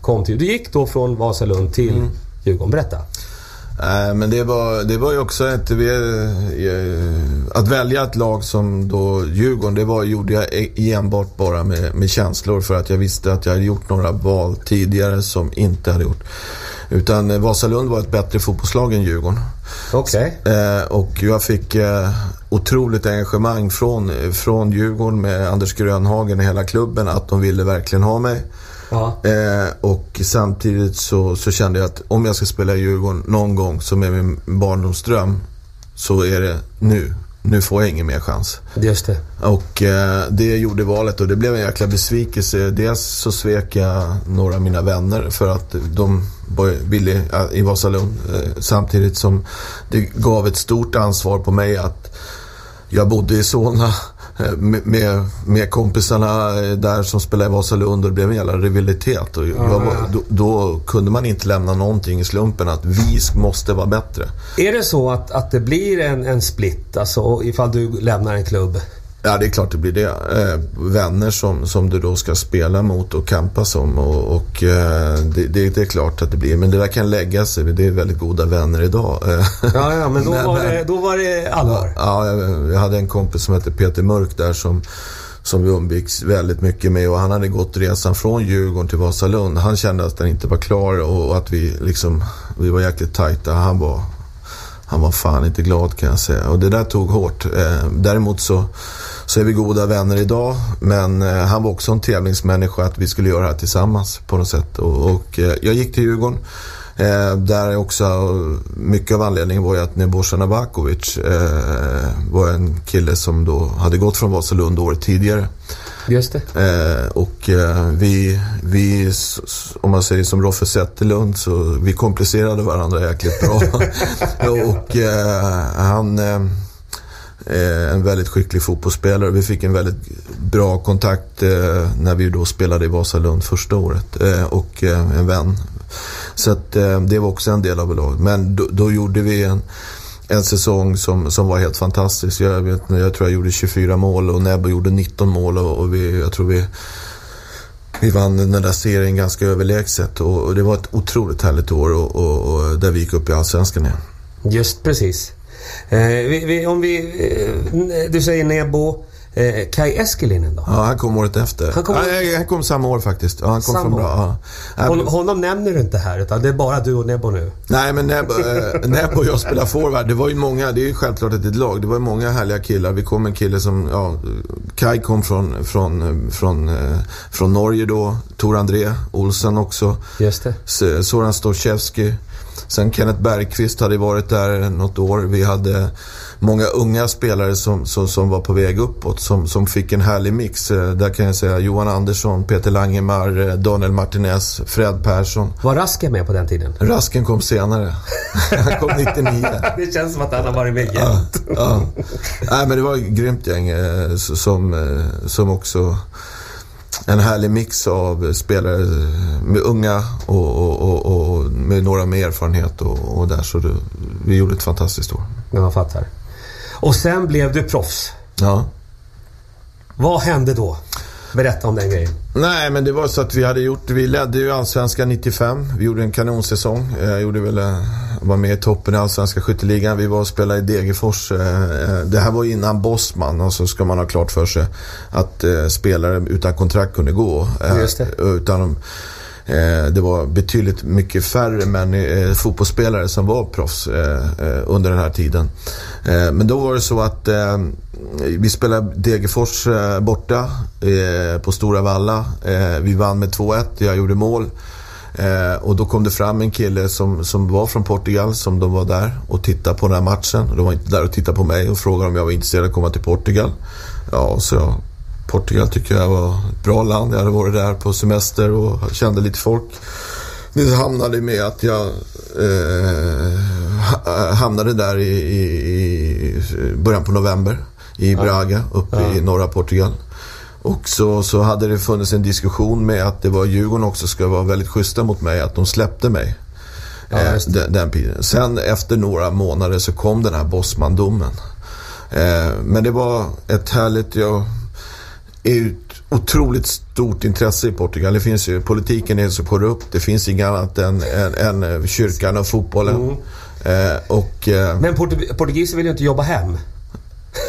Speaker 2: kom till... Du gick då från Vasalund till Djurgården. Berätta.
Speaker 3: Nej, men det var, det var ju också ett... Eh, att välja ett lag som då Djurgården, det var, gjorde jag e- enbart bara med, med känslor för att jag visste att jag hade gjort några val tidigare som inte hade gjort. Utan eh, Vasalund var ett bättre fotbollslag än Djurgården.
Speaker 2: Okej.
Speaker 3: Eh, och jag fick eh, otroligt engagemang från, från Djurgården med Anders Grönhagen och hela klubben att de ville verkligen ha mig.
Speaker 2: Ja.
Speaker 3: Eh, och samtidigt så, så kände jag att om jag ska spela i Djurgården någon gång som är min barndomsdröm så är det nu. Nu får jag ingen mer chans.
Speaker 2: Just det.
Speaker 3: Och eh, det gjorde valet och det blev en jäkla besvikelse. Dels så svek jag några av mina vänner för att de ja, i Vasalund. Eh, samtidigt som det gav ett stort ansvar på mig att jag bodde i Solna eh, med, med, med kompisarna eh, där som spelade i Vasalund och det blev en jävla rivalitet. Och jag då, då kunde man inte lämna någonting i slumpen att vi måste vara bättre.
Speaker 2: Är det så att, att det blir en, en split, alltså ifall du lämnar en klubb?
Speaker 3: Ja, det är klart det blir det. Eh, vänner som, som du då ska spela mot och kampa som. Och, och eh, det, det, det är klart att det blir. Men det där kan lägga sig. Det är väldigt goda vänner idag. Eh,
Speaker 2: Ja, ja, men då,
Speaker 3: Men-
Speaker 2: var, det, då var det allvar.
Speaker 3: Ja, jag, jag hade en kompis som hette Peter Mörk där som, som vi umgicks väldigt mycket med och han hade gått resan från Djurgården till Vasalund. Han kände att den inte var klar och, att vi liksom, vi var jäkligt tajta. Han var, han var fan inte glad kan jag säga. Och det där tog hårt. Däremot så, så är vi goda vänner idag. Men eh, han var också en tävlingsmänniska att vi skulle göra det här tillsammans på något sätt. Och, och eh, jag gick till Djurgården. Eh, där också, mycket av anledningen var ju att Nebojsa Navakovic eh, var en kille som då hade gått från Vasalund året tidigare.
Speaker 2: Just det.
Speaker 3: Eh, och eh, vi, vi, om man säger som Roffe Zetterlund, så vi komplicerade varandra jäkligt bra. och eh, han eh, Eh, en väldigt skicklig fotbollsspelare. Vi fick en väldigt bra kontakt eh, när vi då spelade i Vasalund första året. Eh, och eh, en vän. Så att, eh, det var också en del av laget. Men då, då gjorde vi en en säsong som, som var helt fantastisk. Jag, vet, jag tror jag gjorde 24 mål och Nebbo gjorde 19 mål och, och vi, jag tror vi, vi vann den där serien ganska överlägset. Och, och det var ett otroligt härligt år och, och, och där vi gick upp i Allsvenskan igen.
Speaker 2: Just precis. Eh, vi, vi, om vi... Eh, du säger Nebo. Eh, Kai Eskelinen då?
Speaker 3: Ja, han kom året efter.
Speaker 2: Han kom-
Speaker 3: ja, han kom samma år faktiskt. Ja, han kom
Speaker 2: Samma
Speaker 3: från bra. Ja.
Speaker 2: Hon, honom nämner du inte här utan det är bara du och Nebo nu.
Speaker 3: Nej, men Nebbo, eh, Nebbo och jag spelar forward. Det var ju många, det är ju självklart ett lag. Det var ju många härliga killar. Vi kom en kille som, ja, Kai kom från, från, från, eh, från Norge då. Tor André Olsen också.
Speaker 2: Just det.
Speaker 3: S- Soran Storchevski. Sen Kenneth Bergqvist hade varit där något år. Vi hade många unga spelare som, som, som var på väg uppåt som, som fick en härlig mix. Eh, Där kan jag säga Johan Andersson, Peter Langemar, eh, Daniel Martinez, Fred Persson.
Speaker 2: Var Raske med på den tiden?
Speaker 3: Rasken kom senare. Han kom 99.
Speaker 2: Det känns som att han har varit med
Speaker 3: Ja,
Speaker 2: jämt.
Speaker 3: ja. Nej, men det var ett grymt gäng eh, som, som också en härlig mix av spelare med unga och, och, och, och med några med erfarenhet och, och där. Så det, vi gjorde ett fantastiskt år.
Speaker 2: Men man fattar. Och sen blev du proffs.
Speaker 3: Ja.
Speaker 2: Vad hände då? Berätta om den grejen.
Speaker 3: Nej, men det var så att vi hade gjort, vi ledde ju Allsvenskan 95. Vi gjorde en kanonsäsong. Jag gjorde väl, eh, var med i toppen i Allsvenska skytteligan. Vi var och spelade i Degerfors. Eh, eh, Det här var innan Bosman och så ska man ha klart för sig att spelare utan kontrakt kunde gå.
Speaker 2: Just det.
Speaker 3: Utan, Eh, det var betydligt mycket färre män, eh, fotbollsspelare som var proffs eh, eh, under den här tiden. Eh, men då var det så att eh, vi spelade Degerfors eh, borta eh, på Stora Valla. Eh, vi vann med 2-1, jag gjorde mål. Eh, och då kom det fram en kille som, som var från Portugal, som de var där och tittade på den här matchen. Och de var inte där och tittade på mig och frågade om jag var intresserad av att komma till Portugal. Ja, så jag, Portugal tycker jag var ett bra land. Jag hade varit där på semester och kände lite folk. Det hamnade med att jag eh, ha- hamnade där i, i, början på november i Braga uppe i norra Portugal. Och så, så hade det funnits en diskussion med att det var Djurgården också ska vara väldigt schyssta mot mig, att de släppte mig.
Speaker 2: Ja,
Speaker 3: eh, den, den tiden. Sen efter några månader så kom den här Bosman-domen. Eh, men det var ett härligt, jag är ju ett otroligt stort intresse i Portugal. Det finns ju, politiken är så korrupt. Det finns inget annat än, än, än kyrkan och fotbollen. Eh, och, eh,
Speaker 2: Men portug- portugiser vill ju inte jobba hem.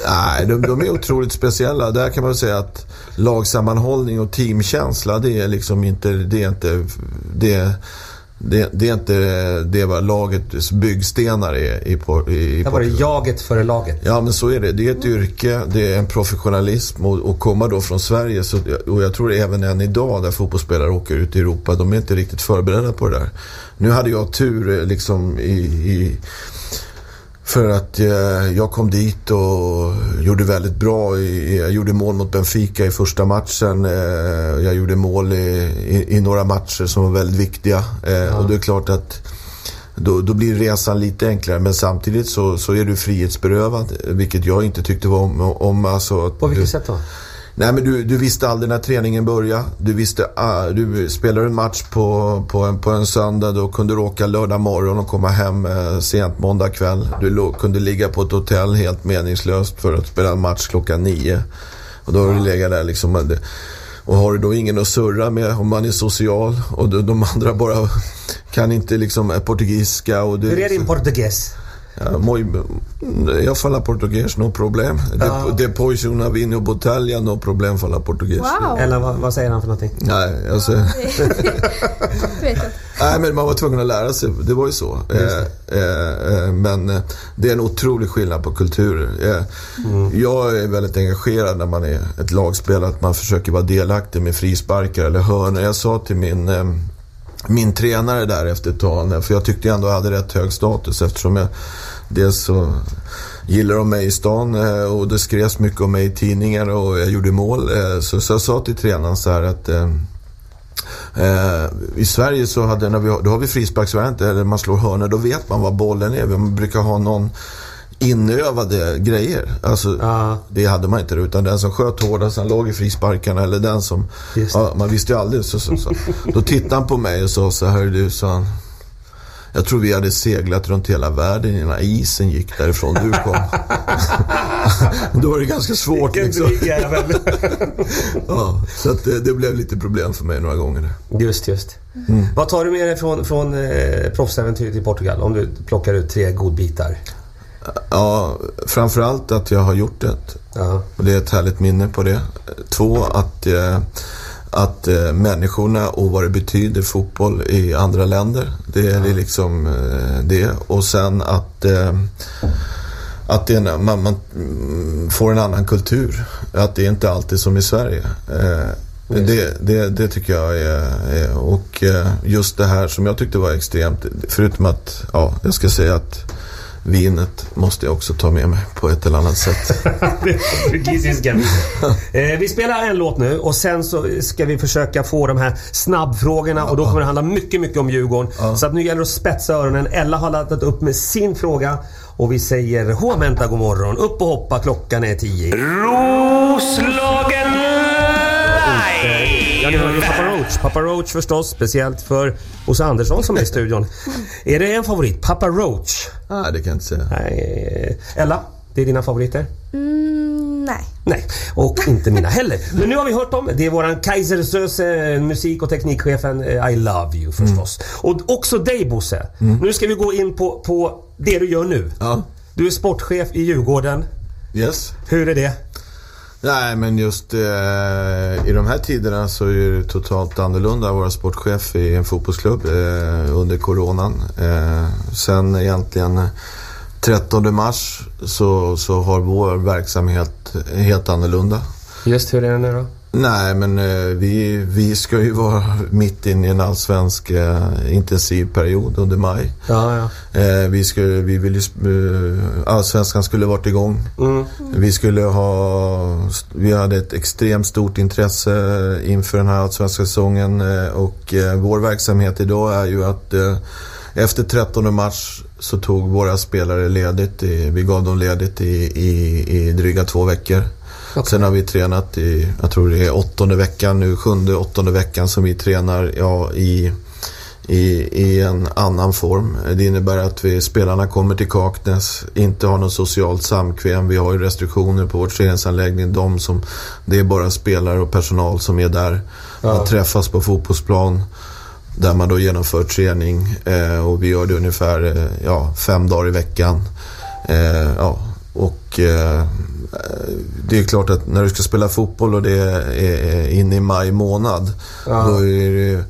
Speaker 3: Nej, de, de är otroligt speciella. Där kan man säga att lagsammanhållning och teamkänsla, det är liksom inte... Det är inte... Det, det, det är inte det vad lagets byggstenar är i, i, i
Speaker 2: Där var det jaget före laget.
Speaker 3: Ja, men så är det. Det är ett yrke, det är en professionalism och, och komma då från Sverige. Så, och jag tror även än idag där fotbollsspelare åker ut i Europa, de är inte riktigt förberedda på det där. Nu hade jag tur eh, liksom i, i för att eh, jag kom dit och gjorde väldigt bra. Jag gjorde mål mot Benfica i första matchen. Eh, jag gjorde mål i, i, i några matcher som var väldigt viktiga. Eh, Och det är klart att då, då blir resan lite enklare. Men samtidigt så, så är du frihetsberövad. Vilket jag inte tyckte var om. om alltså,
Speaker 2: På vilket sätt då?
Speaker 3: Nej men du, du visste aldrig när träningen började. Du visste, uh, du spelade en match på, på, en, på en söndag, då kunde du åka lördag morgon och komma hem uh, sent måndag kväll. Du lo, kunde ligga på ett hotell helt meningslöst för att spela en match klockan nio. Och då har du legat där liksom. Och har du då ingen att surra med om man är social och de, de andra bara kan inte liksom portugisiska. Och
Speaker 2: Hur är din portugis?
Speaker 3: Ja, muy, jag falar portugês, no problem.
Speaker 2: Ja.
Speaker 3: De, depois una vinho botelha, no problem falar portugês.
Speaker 4: Wow!
Speaker 2: Eller vad, vad säger han för någonting?
Speaker 3: Nej, alltså, nej, men man var tvungen att lära sig. Det var ju så. Eh, eh, eh, men eh, det är en otrolig skillnad på kulturer. Eh, Jag är väldigt engagerad när man är ett lagspel. Att man försöker vara delaktig med frisparkar eller hörnor. Jag sa till min eh, min tränare där efter ett tag, för jag tyckte jag ändå hade rätt hög status eftersom jag dels så gillar de mig i stan eh, och det skrevs mycket om mig i tidningar och jag gjorde mål. Eh, så, så jag sa till tränaren så här att eh, I Sverige så hade, när vi, har- då har vi frisparksvariant, eller man slår hörnor, då vet man var bollen är. Man brukar ha någon inövade grejer. Alltså,
Speaker 2: Ja.
Speaker 3: Det hade man inte utan den som sköt hårdast, han låg i frisparkarna eller den som... Ja, man visste ju aldrig. Så, så, så. Då tittade han på mig och sa så här, du, sa han. Jag tror vi hade seglat runt hela världen innan isen gick därifrån du kom. Då var det ganska svårt liksom. Ja, så att det, det blev lite problem för mig några gånger.
Speaker 2: Just, just. Vad tar du med dig från, från eh, proffsäventyret i Portugal? Om du plockar ut tre godbitar.
Speaker 3: Ja, framförallt att jag har gjort det.
Speaker 2: Ja.
Speaker 3: Och det är ett härligt minne på det. Två, att, eh, att eh, människorna och vad det betyder fotboll i andra länder. Det är det liksom eh, det. Och sen att, att det är, en- man, man mm, får en annan kultur. Att det är inte alltid som i Sverige. Eh, det, det, det tycker jag är, är... Och just det här som jag tyckte var extremt, förutom att, ja, jag ska säga att vinet måste jag också ta med mig på ett eller annat sätt.
Speaker 2: Eh, vi spelar en låt nu och sen så ska vi försöka få de här snabbfrågorna och då kommer det handla mycket, mycket om Djurgården. Så att nu gäller det att spetsa öronen. Ella har laddat upp med sin fråga och vi säger Huamenta god morgon. Upp och hoppa, klockan är tio.
Speaker 1: Roslagen
Speaker 2: Ja, ni hör ju
Speaker 1: live!
Speaker 2: Papa Roach. Papa Roach förstås, speciellt för Bosse Andersson som är i studion. Är det en favorit? Papa Roach?
Speaker 3: Nej, det kan jag inte säga.
Speaker 2: Nej. Ella, det är dina favoriter?
Speaker 4: Mm, nej.
Speaker 2: Nej, och inte mina heller. Men nu har vi hört dem. Det är våran Kaisersöse, musik och teknikchefen eh, I Love You förstås. Och också dig Bosse. Nu ska vi gå in på, på det du gör nu.
Speaker 3: Ja,
Speaker 2: Du är sportchef i Djurgården.
Speaker 3: yes.
Speaker 2: Hur är det?
Speaker 3: Nej, men just eh, i de här tiderna så är det totalt annorlunda att vara sportchef i en fotbollsklubb eh, under coronan. Eh, sen egentligen 13 mars så, så har vår verksamhet helt annorlunda.
Speaker 2: Just hur är det nu då?
Speaker 3: Nej, men eh, vi, vi ska ju vara mitt inne i en allsvensk eh, intensiv period under maj.
Speaker 2: Ja, ja.
Speaker 3: Eh, vi, skulle, vi ville, allsvenskan skulle varit igång.
Speaker 2: Mm.
Speaker 3: Vi skulle ha, vi hade ett extremt stort intresse inför den här allsvenska säsongen och vår verksamhet idag är ju att efter 13 mars så tog våra spelare ledigt. I, vi gav dem ledigt i, i, i dryga två veckor. Sen har vi tränat i, jag tror det är åttonde veckan nu, sjunde, åttonde veckan som vi tränar ja, i, i, i en annan form. Det innebär att vi, spelarna kommer till Kaknäs, inte har något socialt samkväm. Vi har ju restriktioner på vår träningsanläggning. De som, det är bara spelare och personal som är där. Att träffas på fotbollsplan. Där man då genomför träning eh, och vi gör det ungefär eh, ja, fem dagar i veckan. Eh, ja, och eh, det är klart att när du ska spela fotboll och det är inne i maj månad. Då är det,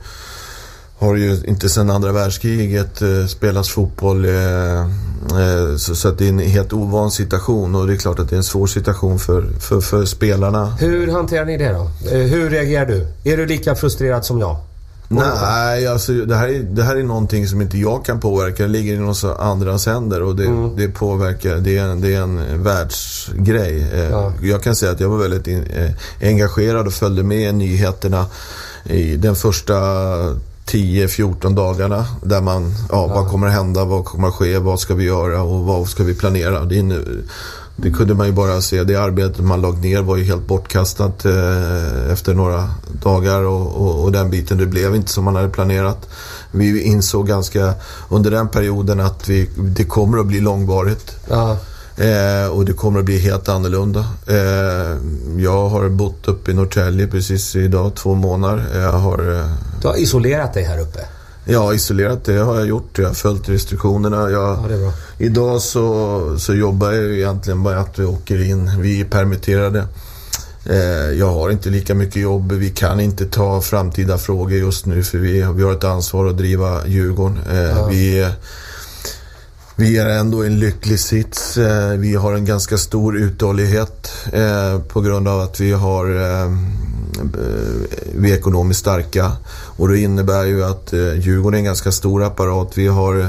Speaker 3: har det ju inte sedan andra världskriget eh, spelats fotboll. Eh, eh, så, att det är en helt ovan situation och det är klart att det är en svår situation för, för, för spelarna.
Speaker 2: Hur hanterar ni det då? Hur reagerar du? Är du lika frustrerad som jag?
Speaker 3: Nej, alltså det här, är, det här är någonting som inte jag kan påverka. Det ligger i någon andras händer och det, det påverkar. Det är en, det är en världsgrej. Eh,
Speaker 2: Ja.
Speaker 3: Jag kan säga att jag var väldigt in, eh, engagerad och följde med i nyheterna i den första 10-14 dagarna. Där man, ja, vad kommer att hända, vad kommer att ske, vad ska vi göra och vad ska vi planera. Det, inne, det kunde man ju bara se. Det arbetet man lagt ner var ju helt bortkastat eh, efter några dagar och, och, och, den biten, det blev inte som man hade planerat. Vi insåg ganska under den perioden att vi, det kommer att bli långvarigt.
Speaker 2: Ja.
Speaker 3: Eh, och det kommer att bli helt annorlunda. Eh, jag har bott uppe i Norrtälje precis idag, två månader. Jag har... Eh,
Speaker 2: du har isolerat dig här uppe?
Speaker 3: Ja, isolerat det har jag gjort. Jag har följt restriktionerna. Jag,
Speaker 2: ja.
Speaker 3: Idag så, så jobbar jag egentligen bara att vi åker in. Vi är permitterade. Eh, jag har inte lika mycket jobb. Vi kan inte ta framtida frågor just nu för vi, vi har ett ansvar att driva Djurgården. Eh, ja. vi, vi är ändå i en lycklig sits. Eh, vi har en ganska stor uthållighet på grund av att vi har Eh, vi är ekonomiskt starka. Och det innebär ju att eh, Djurgården är en ganska stor apparat. Vi har eh,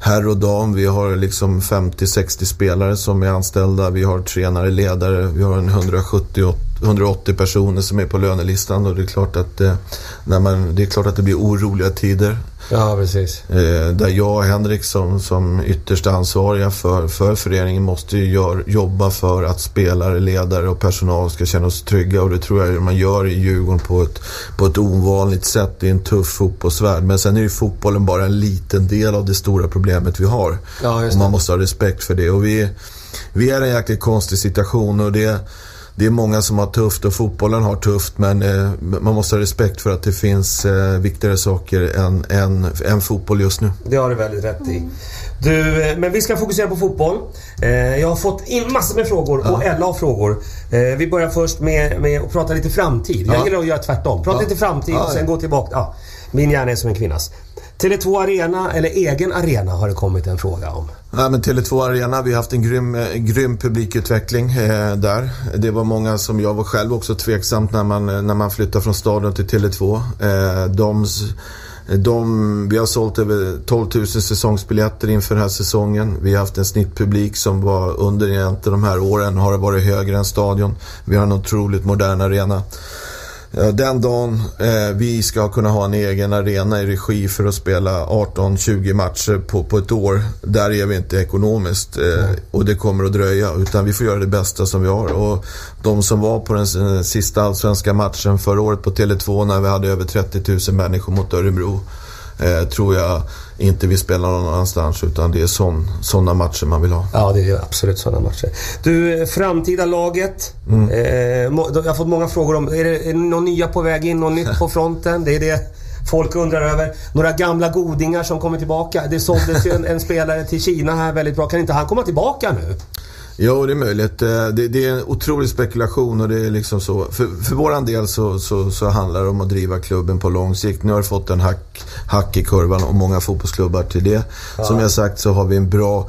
Speaker 3: herr och dam. Vi har liksom 50-60 spelare som är anställda. Vi har tränare, ledare. Vi har en 170 180 personer som är på lönelistan och det är klart att, när man, det, är klart att det blir oroliga tider.
Speaker 2: Ja, precis.
Speaker 3: Eh, där jag och Henrik som, som ytterst ansvariga för, för föreningen måste gör, jobba för att spelare, ledare och personal ska känna sig trygga. Och det tror jag man gör i Djurgården på ett, på ett ovanligt sätt. Är en tuff fotbollsvärld. Men sen är ju fotbollen bara en liten del av det stora problemet vi har.
Speaker 2: Ja,
Speaker 3: och man måste ha respekt för det. Och vi, vi är i en jäkligt konstig situation och det det är många som har tufft och fotbollen har tufft men eh, man måste ha respekt för att det finns eh, viktigare saker än, än, än fotboll just nu.
Speaker 2: Det har du väldigt rätt i. Du, eh, men vi ska fokusera på fotboll. Jag har fått in massor med frågor ja. och Ella har frågor. Vi börjar först med, med att prata lite framtid. Jag gillar att göra tvärtom. Prata ja. lite framtid och sen gå tillbaka. Min hjärna är som en kvinnas. Tele2 Arena eller egen arena har det kommit en fråga om.
Speaker 3: Ja, men Tele2 Arena, vi har haft en grym, eh, grym publikutveckling eh, där. Det var många som jag var själv också tveksamt när man, eh, när man flyttade från stadion till Tele2. Eh, de, de, vi har sålt över 12 000 säsongsbiljetter inför den här säsongen. Vi har haft en snittpublik som var under egentligen de här åren har det varit högre än stadion. Vi har en otroligt modern arena. Den dagen eh, vi ska kunna ha en egen arena i regi för att spela 18-20 matcher på, på ett år, där är vi inte ekonomiskt. Eh, och det kommer att dröja. Utan vi får göra det bästa som vi har. Och de som var på den sista allsvenska matchen förra året på Tele2 när vi hade över 30 000 människor mot Örebro eh, tror jag inte vi spelar någon annanstans utan det är sådana matcher man vill ha.
Speaker 2: Ja, det är absolut sådana matcher. Du, framtida laget. Mm. Eh, jag har fått många frågor om, är det, är det några nya på väg in? Något nytt på fronten? Det är det folk undrar över. Några gamla godingar som kommer tillbaka. Det såldes ju en, en spelare till Kina här väldigt bra. Kan inte han komma tillbaka nu?
Speaker 3: Jo, det är möjligt. Eh, det, det, är en otrolig spekulation och det är liksom så. För, för våran del så, så, så, handlar det om att driva klubben på lång sikt. Nu har det fått en hack, hack i kurvan och många fotbollsklubbar till det. Ja. Som jag sagt så har vi en bra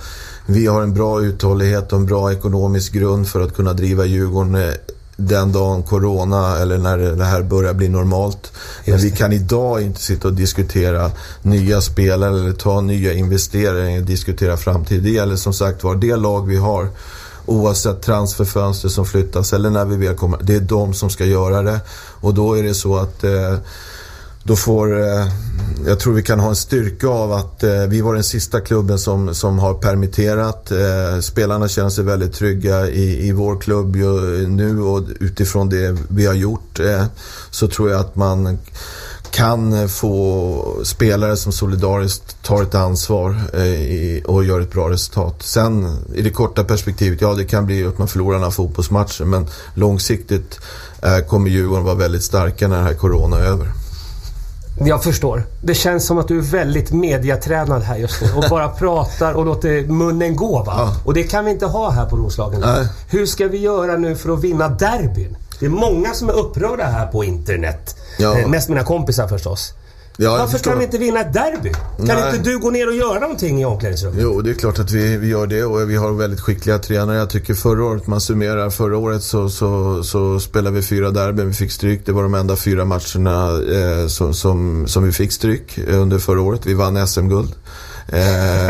Speaker 3: vi har en bra uthållighet och en bra ekonomisk grund för att kunna driva Djurgården eh, den dagen corona eller när det här börjar bli normalt. Men vi kan idag inte sitta och diskutera nya spelare eller ta nya investeringar och diskutera framtid. Det gäller som sagt var det lag vi har oavsett transferfönster som flyttas eller när vi väl kommer. Det är de som ska göra det. Och då är det så att eh, då får, eh, jag tror vi kan ha en styrka av att eh, vi var den sista klubben som, som har permitterat. Eh, spelarna känner sig väldigt trygga i, i vår klubb ju, nu och utifrån det vi har gjort eh, så tror jag att man kan få spelare som solidariskt tar ett ansvar eh, och gör ett bra resultat. Sen i det korta perspektivet, ja det kan bli att man förlorar några fotbollsmatcher men långsiktigt eh, kommer Djurgården vara väldigt starka när det här corona är över.
Speaker 2: Jag förstår. Det känns som att du är väldigt mediatränad här just nu och bara pratar och låter munnen gå va? Ja. Och det kan vi inte ha här på Roslagen. Nej. Hur ska vi göra nu för att vinna derbyn? Det är många som är upprörda här på internet. Ja. Eh, mest mina kompisar förstås. Ja, Varför kan vi inte vinna ett derby? Kan Nej. inte du gå ner och göra någonting i omklädningsrummet?
Speaker 3: Jo, det är klart att vi, vi gör det och vi har väldigt skickliga tränare. Jag tycker förra året, man summerar, förra året så, så, så spelade vi fyra derbyn, vi fick stryk. Det var de enda fyra matcherna eh, som, som, som vi fick stryk under förra året. Vi vann SM-guld. Eh,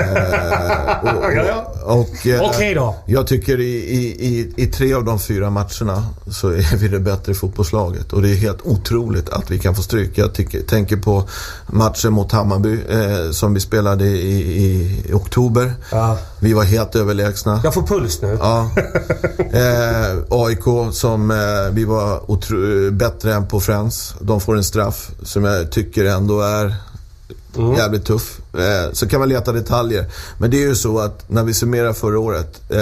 Speaker 3: och, och, Eh,
Speaker 2: Okej då.
Speaker 3: Jag tycker i, i, i, i tre av de fyra matcherna så är vi det bättre fotbollslaget. Och det är helt otroligt att vi kan få stryk. Jag tycker, tänker på matchen mot Hammarby eh, som vi spelade i, i, i oktober.
Speaker 2: Ja.
Speaker 3: Vi var helt överlägsna.
Speaker 2: Jag får puls nu.
Speaker 3: Ja. Eh, AIK som eh, vi var otro- bättre än på Friends. De får en straff som jag tycker ändå är jävligt tuff. Eh, så kan man leta detaljer. Men det är ju så att när vi summerar förra året. Eh,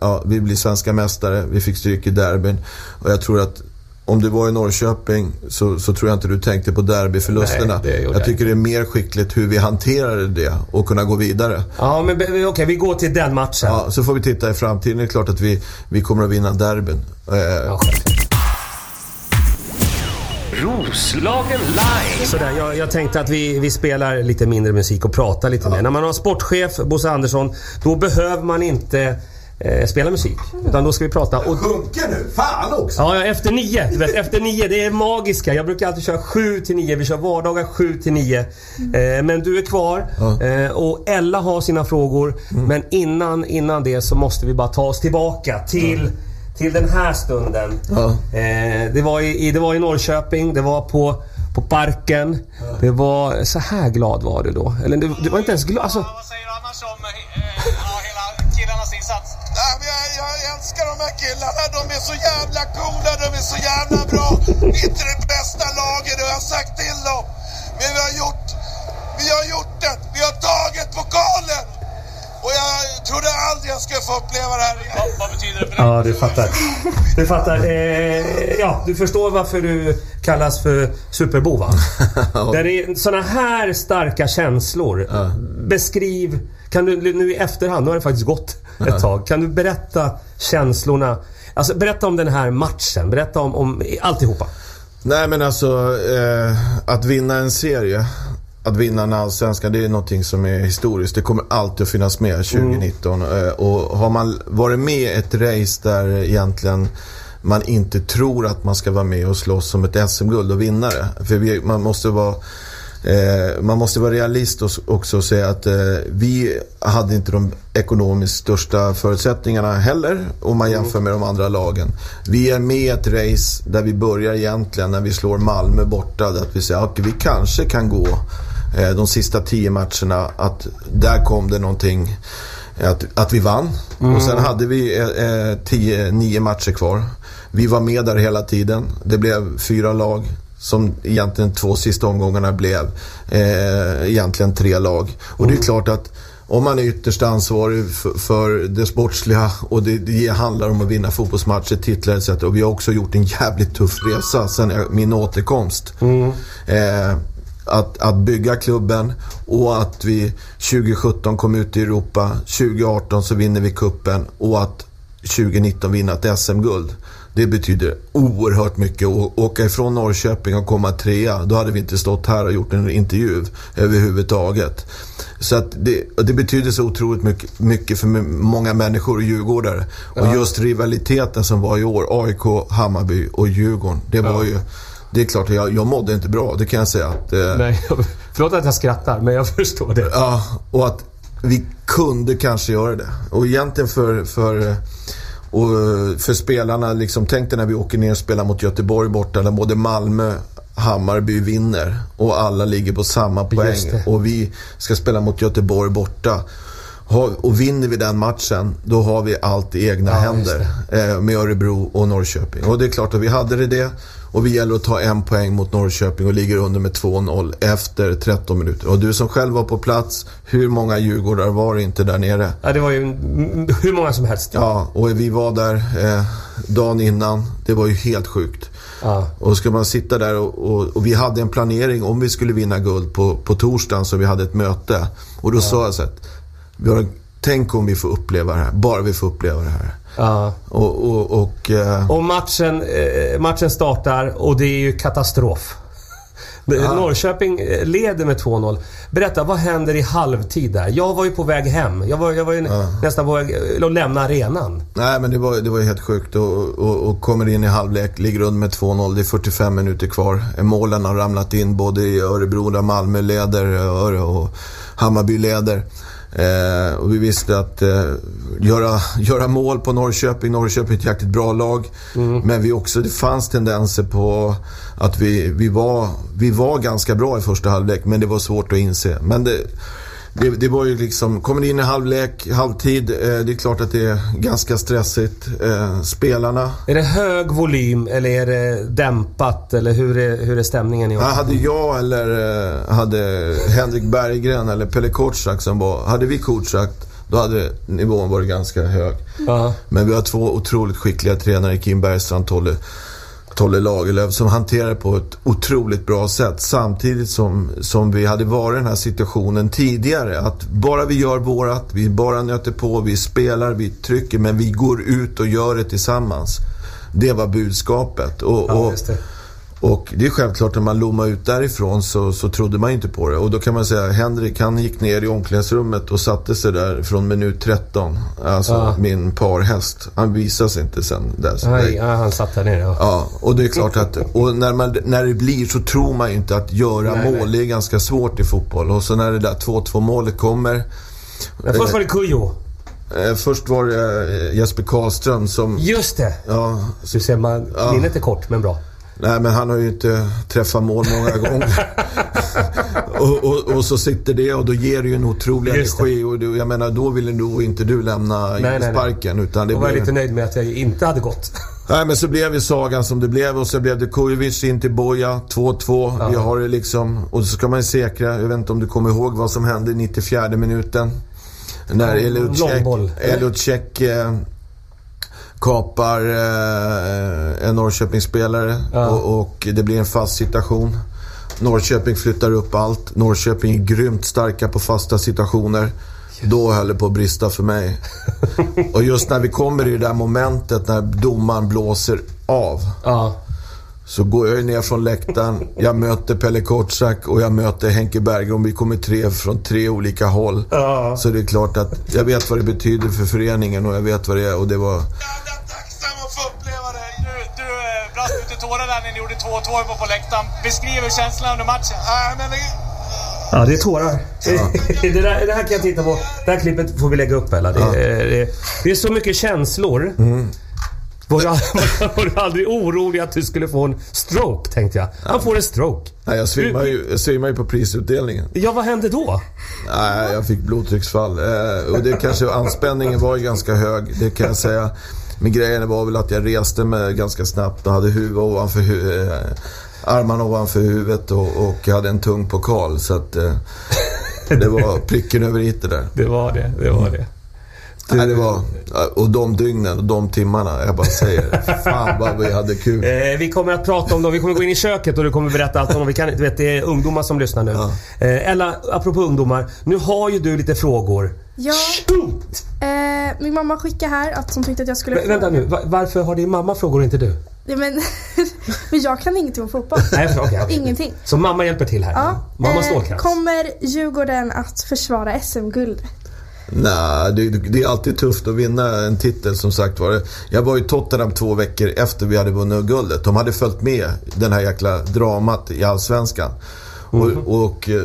Speaker 3: ja, vi blir svenska mästare, vi fick stryk i derbyn. Och jag tror att om du var i Norrköping så, så tror jag inte du tänkte på derbyförlusterna.
Speaker 2: Nej,
Speaker 3: jag tycker det är mer skickligt hur vi hanterade det och kunna gå vidare.
Speaker 2: Ja, men okej, vi går till den matchen.
Speaker 3: Ja, så får vi titta i framtiden. Det är klart att vi, vi kommer att vinna derbyn. Eh,
Speaker 2: Ja,
Speaker 1: Roslagen live.
Speaker 2: Sådär, jag, jag tänkte att vi, vi spelar lite mindre musik och pratar lite mer. När man har sportchef, Bosse Andersson, då behöver man inte eh, spela musik. Utan då ska vi prata. Och,
Speaker 3: Sjunker nu! Fan också!
Speaker 2: ja, efter nio. Du vet, efter nio, det är magiska. Jag brukar alltid köra sju till nio. Vi kör vardagar sju till nio. Eh, men du är kvar. Eh, och Ella har sina frågor. Men innan, innan det så måste vi bara ta oss tillbaka till, till den här stunden.
Speaker 3: Ja.
Speaker 2: Eh, det, var i, det var i Norrköping, det var på, på Parken. Det var... Så här glad var du då? Eller du, du var inte ens glad? Alltså,
Speaker 5: Vad säger du annars om eh, ja, hela killarnas insats?
Speaker 6: Nej, men jag, jag älskar de här killarna. De är så jävla coola, de är så jävla bra. Vi är inte det bästa laget, det har jag sagt till dem. Men vi har gjort, vi har gjort det. Vi har tagit pokalen. Och jag trodde aldrig jag skulle få uppleva det här igen.
Speaker 5: Vad, vad betyder det för dig?
Speaker 2: ja, du fattar. Du fattar. Eh, ja, du förstår varför du kallas för superbo va? Där det är såna här starka känslor. Beskriv... Kan du nu i efterhand, nu har det faktiskt gått ett tag. Kan du berätta känslorna? Alltså berätta om den här matchen. Berätta om, om alltihopa.
Speaker 3: Nej men alltså, eh, att vinna en serie, att vinna en allsvenska, det är någonting som är historiskt. Det kommer alltid att finnas med 2019. Eh, och har man varit med i ett race där egentligen man inte tror att man ska vara med och slåss om ett SM-guld och vinna det. För man måste vara Eh, man måste vara realist och också och säga att eh, vi hade inte de ekonomiskt största förutsättningarna heller om man jämför med de andra lagen. Vi är med i ett race där vi börjar egentligen när vi slår Malmö borta. Där att vi säger att vi kanske kan gå de sista tio matcherna. Att där kom det någonting. Att, att vi vann. Och sen hade vi eh, eh, tio, nio matcher kvar. Vi var med där hela tiden. Det blev fyra lag som egentligen två sista omgångarna blev eh, egentligen tre lag. Och det är klart att om man är ytterst ansvarig för, för det sportsliga och det, det handlar om att vinna fotbollsmatcher, titlar etc. Och vi har också gjort en jävligt tuff resa sen jag- min återkomst. Eh, att, att bygga klubben och att vi 2017 kom ut i Europa, 2018 så vinner vi kuppen och att 2019 vinna ett SM-guld. Det betyder oerhört mycket. Att åka ifrån Norrköping och komma trea, då hade vi inte stått här och gjort en intervju överhuvudtaget. Så att det, och det betyder så otroligt mycket, mycket för många människor och djurgårdare. Och just rivaliteten som var i år, AIK, Hammarby och Djurgården. Det var ju... Det är klart, jag, jag mådde inte bra, det kan jag säga. Att, eh,
Speaker 2: Nej, förlåt att jag skrattar, men jag förstår det.
Speaker 3: Ja, och att vi kunde kanske göra det. Och egentligen för, för, och för spelarna, liksom, tänk dig när vi åker ner och spelar mot Göteborg borta, där både Malmö Hammarby vinner och alla ligger på samma poäng. Och vi ska spela mot Göteborg borta. Och vinner vi den matchen, då har vi allt i egna
Speaker 2: Ja,
Speaker 3: händer. Eh, med Örebro och Norrköping. Och det är klart att vi hade det det. Och vi gäller att ta en poäng mot Norrköping och ligger under med 2-0 efter 13 minuter. Och du som själv var på plats, hur många Djurgårdar var det inte där nere?
Speaker 2: Ja, det var ju hur många som helst.
Speaker 3: Ja, och vi var där eh, dagen innan. Det var ju helt sjukt.
Speaker 2: Ja.
Speaker 3: Och ska man sitta där och, och, och vi hade en planering om vi skulle vinna guld på, på torsdagen så vi hade ett möte. Och då sa jag så att, vi har, tänk om vi får uppleva det här. Bara vi får uppleva det här.
Speaker 2: Ja.
Speaker 3: Och, och, och eh,
Speaker 2: Och matchen, eh, matchen startar och det är ju katastrof. Norrköping eh, leder med 2-0. Berätta, vad händer i halvtid där? Jag var ju på väg hem. Jag var, jag var ju nästan på väg eh, att lämna arenan.
Speaker 3: Nej men det var, det var ju helt sjukt och, och, och kommer in i halvlek, ligger under med 2-0. Det är 45 minuter kvar. Målen har ramlat in både i Örebro där Malmö leder och Hammarby leder. Eh, och vi visste att eh, göra, göra mål på Norrköping. Norrköping är ett jäkligt bra lag. Men vi också, det fanns tendenser på att vi, vi, var, vi var ganska bra i första halvlek, men det var svårt att inse. Men det, det, det var ju liksom, kommer in i halvlek, halvtid, eh, det är klart att det är ganska stressigt. Eh, spelarna,
Speaker 2: Är det hög volym eller är det dämpat? Eller hur är, hur är stämningen i år?
Speaker 3: Hade jag eller eh, hade Henrik Berggren eller Pelle Kotschack som var... Hade vi coachat, då hade nivån varit ganska hög.
Speaker 2: Ja.
Speaker 3: Men vi har två otroligt skickliga tränare, Kim Bergstrand och Tolle, Tolle Lagerlöf, som hanterar det på ett otroligt bra sätt. Samtidigt som, som vi hade varit i den här situationen tidigare. Att bara vi gör vårat, vi bara nöter på, vi spelar, vi trycker, men vi går ut och gör det tillsammans. Det var budskapet. Och,
Speaker 2: Ja,
Speaker 3: och,
Speaker 2: det.
Speaker 3: Och det är självklart när man lommade ut därifrån så, så trodde man inte på det. Och då kan man säga Henrik han gick ner i omklädningsrummet och satte sig där från minut 13. Alltså
Speaker 2: Ja.
Speaker 3: min parhäst. Han visade sig inte sen dess.
Speaker 2: Nej, ja, han satt där nere. Ja.
Speaker 3: Ja, och det är klart att och när, man, när det blir så tror man ju inte att göra
Speaker 2: Nej,
Speaker 3: mål, det är ganska svårt i fotboll. Och så när det där 2-2 målet kommer.
Speaker 2: Men först var det Kujo.
Speaker 3: Eh, först var det eh, Jesper Karlström som...
Speaker 2: Just det!
Speaker 3: Ja,
Speaker 2: Så ser man, minnet är kort men bra.
Speaker 3: Nej, men han har ju inte träffat mål många gånger. och, och, och så sitter det och då ger det ju en otrolig
Speaker 2: Just det.
Speaker 3: energi. Och du, jag menar, då ville nog inte du lämna
Speaker 2: Nej, nej, nej.
Speaker 3: sparken. Utan det
Speaker 2: var
Speaker 3: blev...
Speaker 2: lite nöjd med att jag inte hade gått.
Speaker 3: Nej, men så blev ju sagan som det blev och så blev det Kujovic in till Boja, 2-2. Vi har det liksom... Och så ska man ju säkra, jag vet inte om du kommer ihåg vad som hände i 94 minuten. När
Speaker 2: Ja,
Speaker 3: kapar eh, en Norrköpingsspelare
Speaker 2: Ja.
Speaker 3: och, och det blir en fast situation. Norrköping flyttar upp allt. Norrköping är grymt starka på fasta situationer. Då höll det på att brista för mig. Och just när vi kommer i det där momentet när domaren blåser av.
Speaker 2: Ja.
Speaker 3: Så går jag ner från läktaren, jag möter Pelle Kotschack och jag möter Henke Berggren. Vi kommer tre från tre olika håll.
Speaker 2: Ja.
Speaker 3: Så det är klart att jag vet vad det betyder för föreningen och jag vet vad det är. Och det var...
Speaker 6: Få uppleva det.
Speaker 5: Du, du eh, brast ut i tårar där när ni gjorde 2-2 uppe på läktaren. Beskriv känslan under matchen.
Speaker 6: Nej, men
Speaker 2: Ja, det är tårar. det, där, det här kan jag titta på. Det här klippet får vi lägga upp Ella. Det, är- det, det är så mycket känslor. Var, du, var du aldrig orolig att du skulle få en stroke, tänkte jag. Han får en stroke.
Speaker 3: Nej, jag svimmade ju, jag svimmade ju på prisutdelningen.
Speaker 2: Ja, vad hände då?
Speaker 3: Nej, jag fick blodtrycksfall. Eh, och det kanske, anspänningen var ju ganska hög, det kan jag säga. Men grejen var väl att jag reste mig ganska snabbt och hade huvudet ovanför hu- eh, armarna ovanför huvudet och, och jag hade en tung pokal. Så att eh, det var pricken över i det där.
Speaker 2: Det var det. Det var det.
Speaker 3: Nej, det var, och de dygnen och de timmarna, jag bara säger, fan vad vi hade kul.
Speaker 2: Eh, vi kommer att prata om dem. Vi kommer gå in i köket och du kommer berätta allt om dem. Vi kan, du vet, det är ungdomar som lyssnar nu. Eh, Ella, apropå ungdomar. Nu har ju du lite frågor.
Speaker 4: Ja, eh, min mamma skickade här att hon tyckte att jag skulle
Speaker 2: Vä- vänta nu. Va- varför har din mamma frågor och inte du?
Speaker 4: Ja, men, men jag kan ingenting om fotboll.
Speaker 2: Nej, okej, okej.
Speaker 4: Ingenting.
Speaker 2: Så mamma hjälper till här?
Speaker 4: Ja,
Speaker 2: Mamma
Speaker 4: eh,
Speaker 2: stålkast.
Speaker 4: kommer Djurgården att försvara SM-guld?
Speaker 3: Nej, det, det är alltid tufft att vinna en titel som sagt var. Jag var i Tottenham två veckor efter vi hade vunnit guldet. De hade följt med den här jäkla dramat i Allsvenskan.
Speaker 2: Mhm.
Speaker 3: Och, och eh,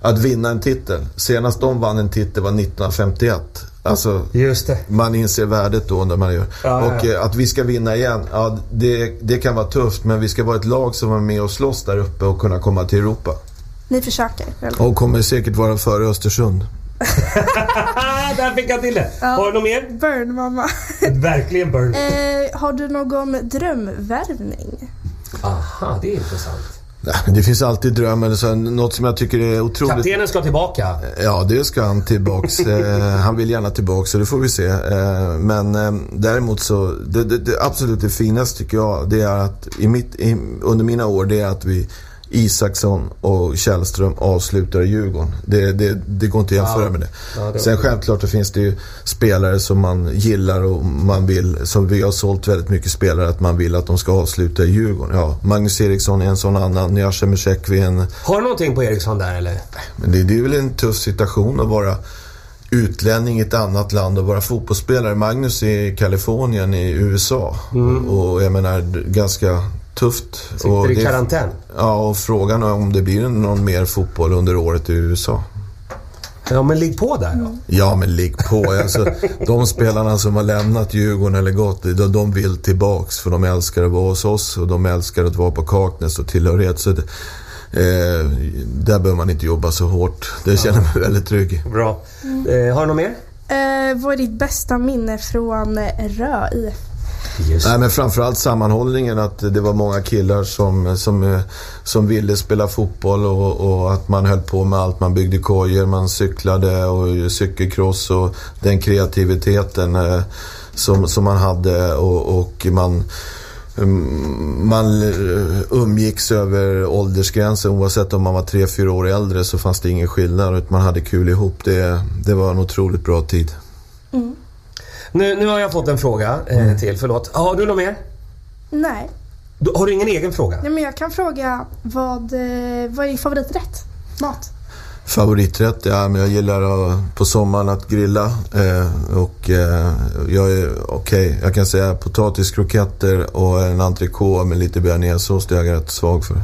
Speaker 3: att vinna en titel. Senast de vann en titel var 1951. Alltså,
Speaker 2: Just det.
Speaker 3: man inser värdet då när man gör.
Speaker 2: Ja, ja,
Speaker 3: och
Speaker 2: ja.
Speaker 3: eh, att vi ska vinna igen, ja, det, det kan vara tufft. Men vi ska vara ett lag som är med och slåss där uppe och kunna komma till Europa.
Speaker 4: Ni försöker? Eller?
Speaker 3: Och kommer säkert vara före Östersund.
Speaker 2: Där fick jag till det! Har du något mer?
Speaker 4: Burn mamma.
Speaker 2: Verkligen burn.
Speaker 4: Eh, har du någon drömvärvning?
Speaker 2: Aha, det är intressant.
Speaker 3: Det finns alltid drömmar. Något som jag tycker är otroligt...
Speaker 2: Kaptenen ska tillbaka.
Speaker 3: Ja, det ska han tillbaks. eh, han vill gärna tillbaks, så det får vi se. Eh, men eh, däremot så, det, det, det absolut det finaste tycker jag, det är att i mitt, i, under mina år, det är att vi Isaksson och Källström avslutar i Djurgården. Det, det, det går inte att jämföra
Speaker 2: Ja.
Speaker 3: med det.
Speaker 2: Ja, det-
Speaker 3: Sen självklart så finns det ju spelare som man gillar och man vill, som vi har sålt väldigt mycket spelare, att man vill att de ska avsluta i Djurgården. Ja, Magnus Eriksson är en sån annan, Nyasha Musekvi en
Speaker 2: Har du någonting på Eriksson där eller?
Speaker 3: men det, det är väl en tuff situation att vara utlänning i ett annat land och vara fotbollsspelare. Magnus är i Kalifornien i USA. Och, och jag menar, ganska tufft. och.
Speaker 2: Sitter i karantän.
Speaker 3: Ja, och frågan är om det blir någon mer fotboll under året i USA.
Speaker 2: Ja, men ligg på där då.
Speaker 3: Ja, men ligg på. Alltså, de spelarna som har lämnat Djurgården eller gått, de, de vill tillbaks för de älskar att vara hos oss och de älskar att vara på Kaknäs och tillhörighet. Så det, eh, där behöver man inte jobba så hårt. Det känner mig väldigt trygg.
Speaker 2: Bra. Eh, har du något mer?
Speaker 4: Eh, vad är ditt bästa minne från Rö IF?
Speaker 2: Just.
Speaker 3: Nej, men framförallt sammanhållningen. Att det var många killar som, som, som ville spela fotboll och, och att man höll på med allt. Man byggde kojor, man cyklade och cykelcross och den kreativiteten eh, som, som man hade och, och man mm, man eh, umgicks över åldersgränsen. Oavsett om man var tre fyra år äldre så fanns det ingen skillnad. utan Man hade kul ihop. Det, det var en otroligt bra tid.
Speaker 2: Nu, nu har jag fått en fråga eh, till. Förlåt. Har du något mer?
Speaker 4: Nej.
Speaker 2: Du, har du ingen egen fråga?
Speaker 4: Nej men jag kan fråga vad, eh, vad är din favoriträtt? Mat?
Speaker 3: Favoriträtt? Ja, men jag gillar att, på sommaren att grilla. Eh, och eh, jag är okej. Jag kan säga potatiskroketter och en entrecote med lite bearnaisesås. Det är jag rätt svag för.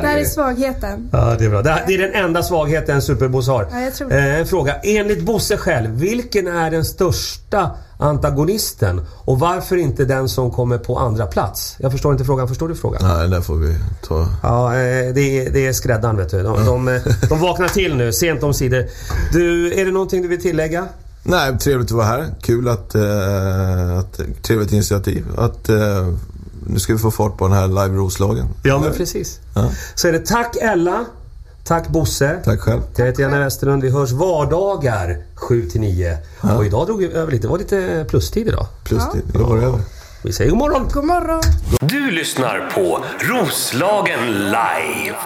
Speaker 4: Det här är svagheten.
Speaker 2: Ja, det är bra. Det, här- det är den enda svagheten Superboss har.
Speaker 4: Ja, jag tror det.
Speaker 2: Eh, en fråga. Enligt Bosse själv, vilken är den största antagonisten? Och varför inte den som kommer på andra plats? Jag förstår inte frågan. Förstår du frågan?
Speaker 3: Nej, där får vi ta...
Speaker 2: Ja, eh, det är, det är skräddaren vet du. De, de, eh, de vaknar till nu, sent om sidor. Du, är det någonting du vill tillägga?
Speaker 3: Nej, trevligt att vara här. Kul att... Eh, att trevligt initiativ. Att, eh, nu ska vi få fart på den här live Roslagen.
Speaker 2: Ja, men precis.
Speaker 3: Ja.
Speaker 2: Så är det tack Ella. Tack Bosse.
Speaker 3: Tack själv.
Speaker 2: Jag heter Janne Westerlund. Vi hörs vardagar 7-9. Och idag drog vi över lite. Det var lite plustid idag.
Speaker 3: Plus det. Jag var över.
Speaker 2: Vi säger god morgon.
Speaker 4: God morgon.
Speaker 1: Du lyssnar på Roslagen live.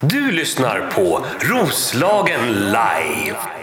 Speaker 1: Du lyssnar på Roslagen live.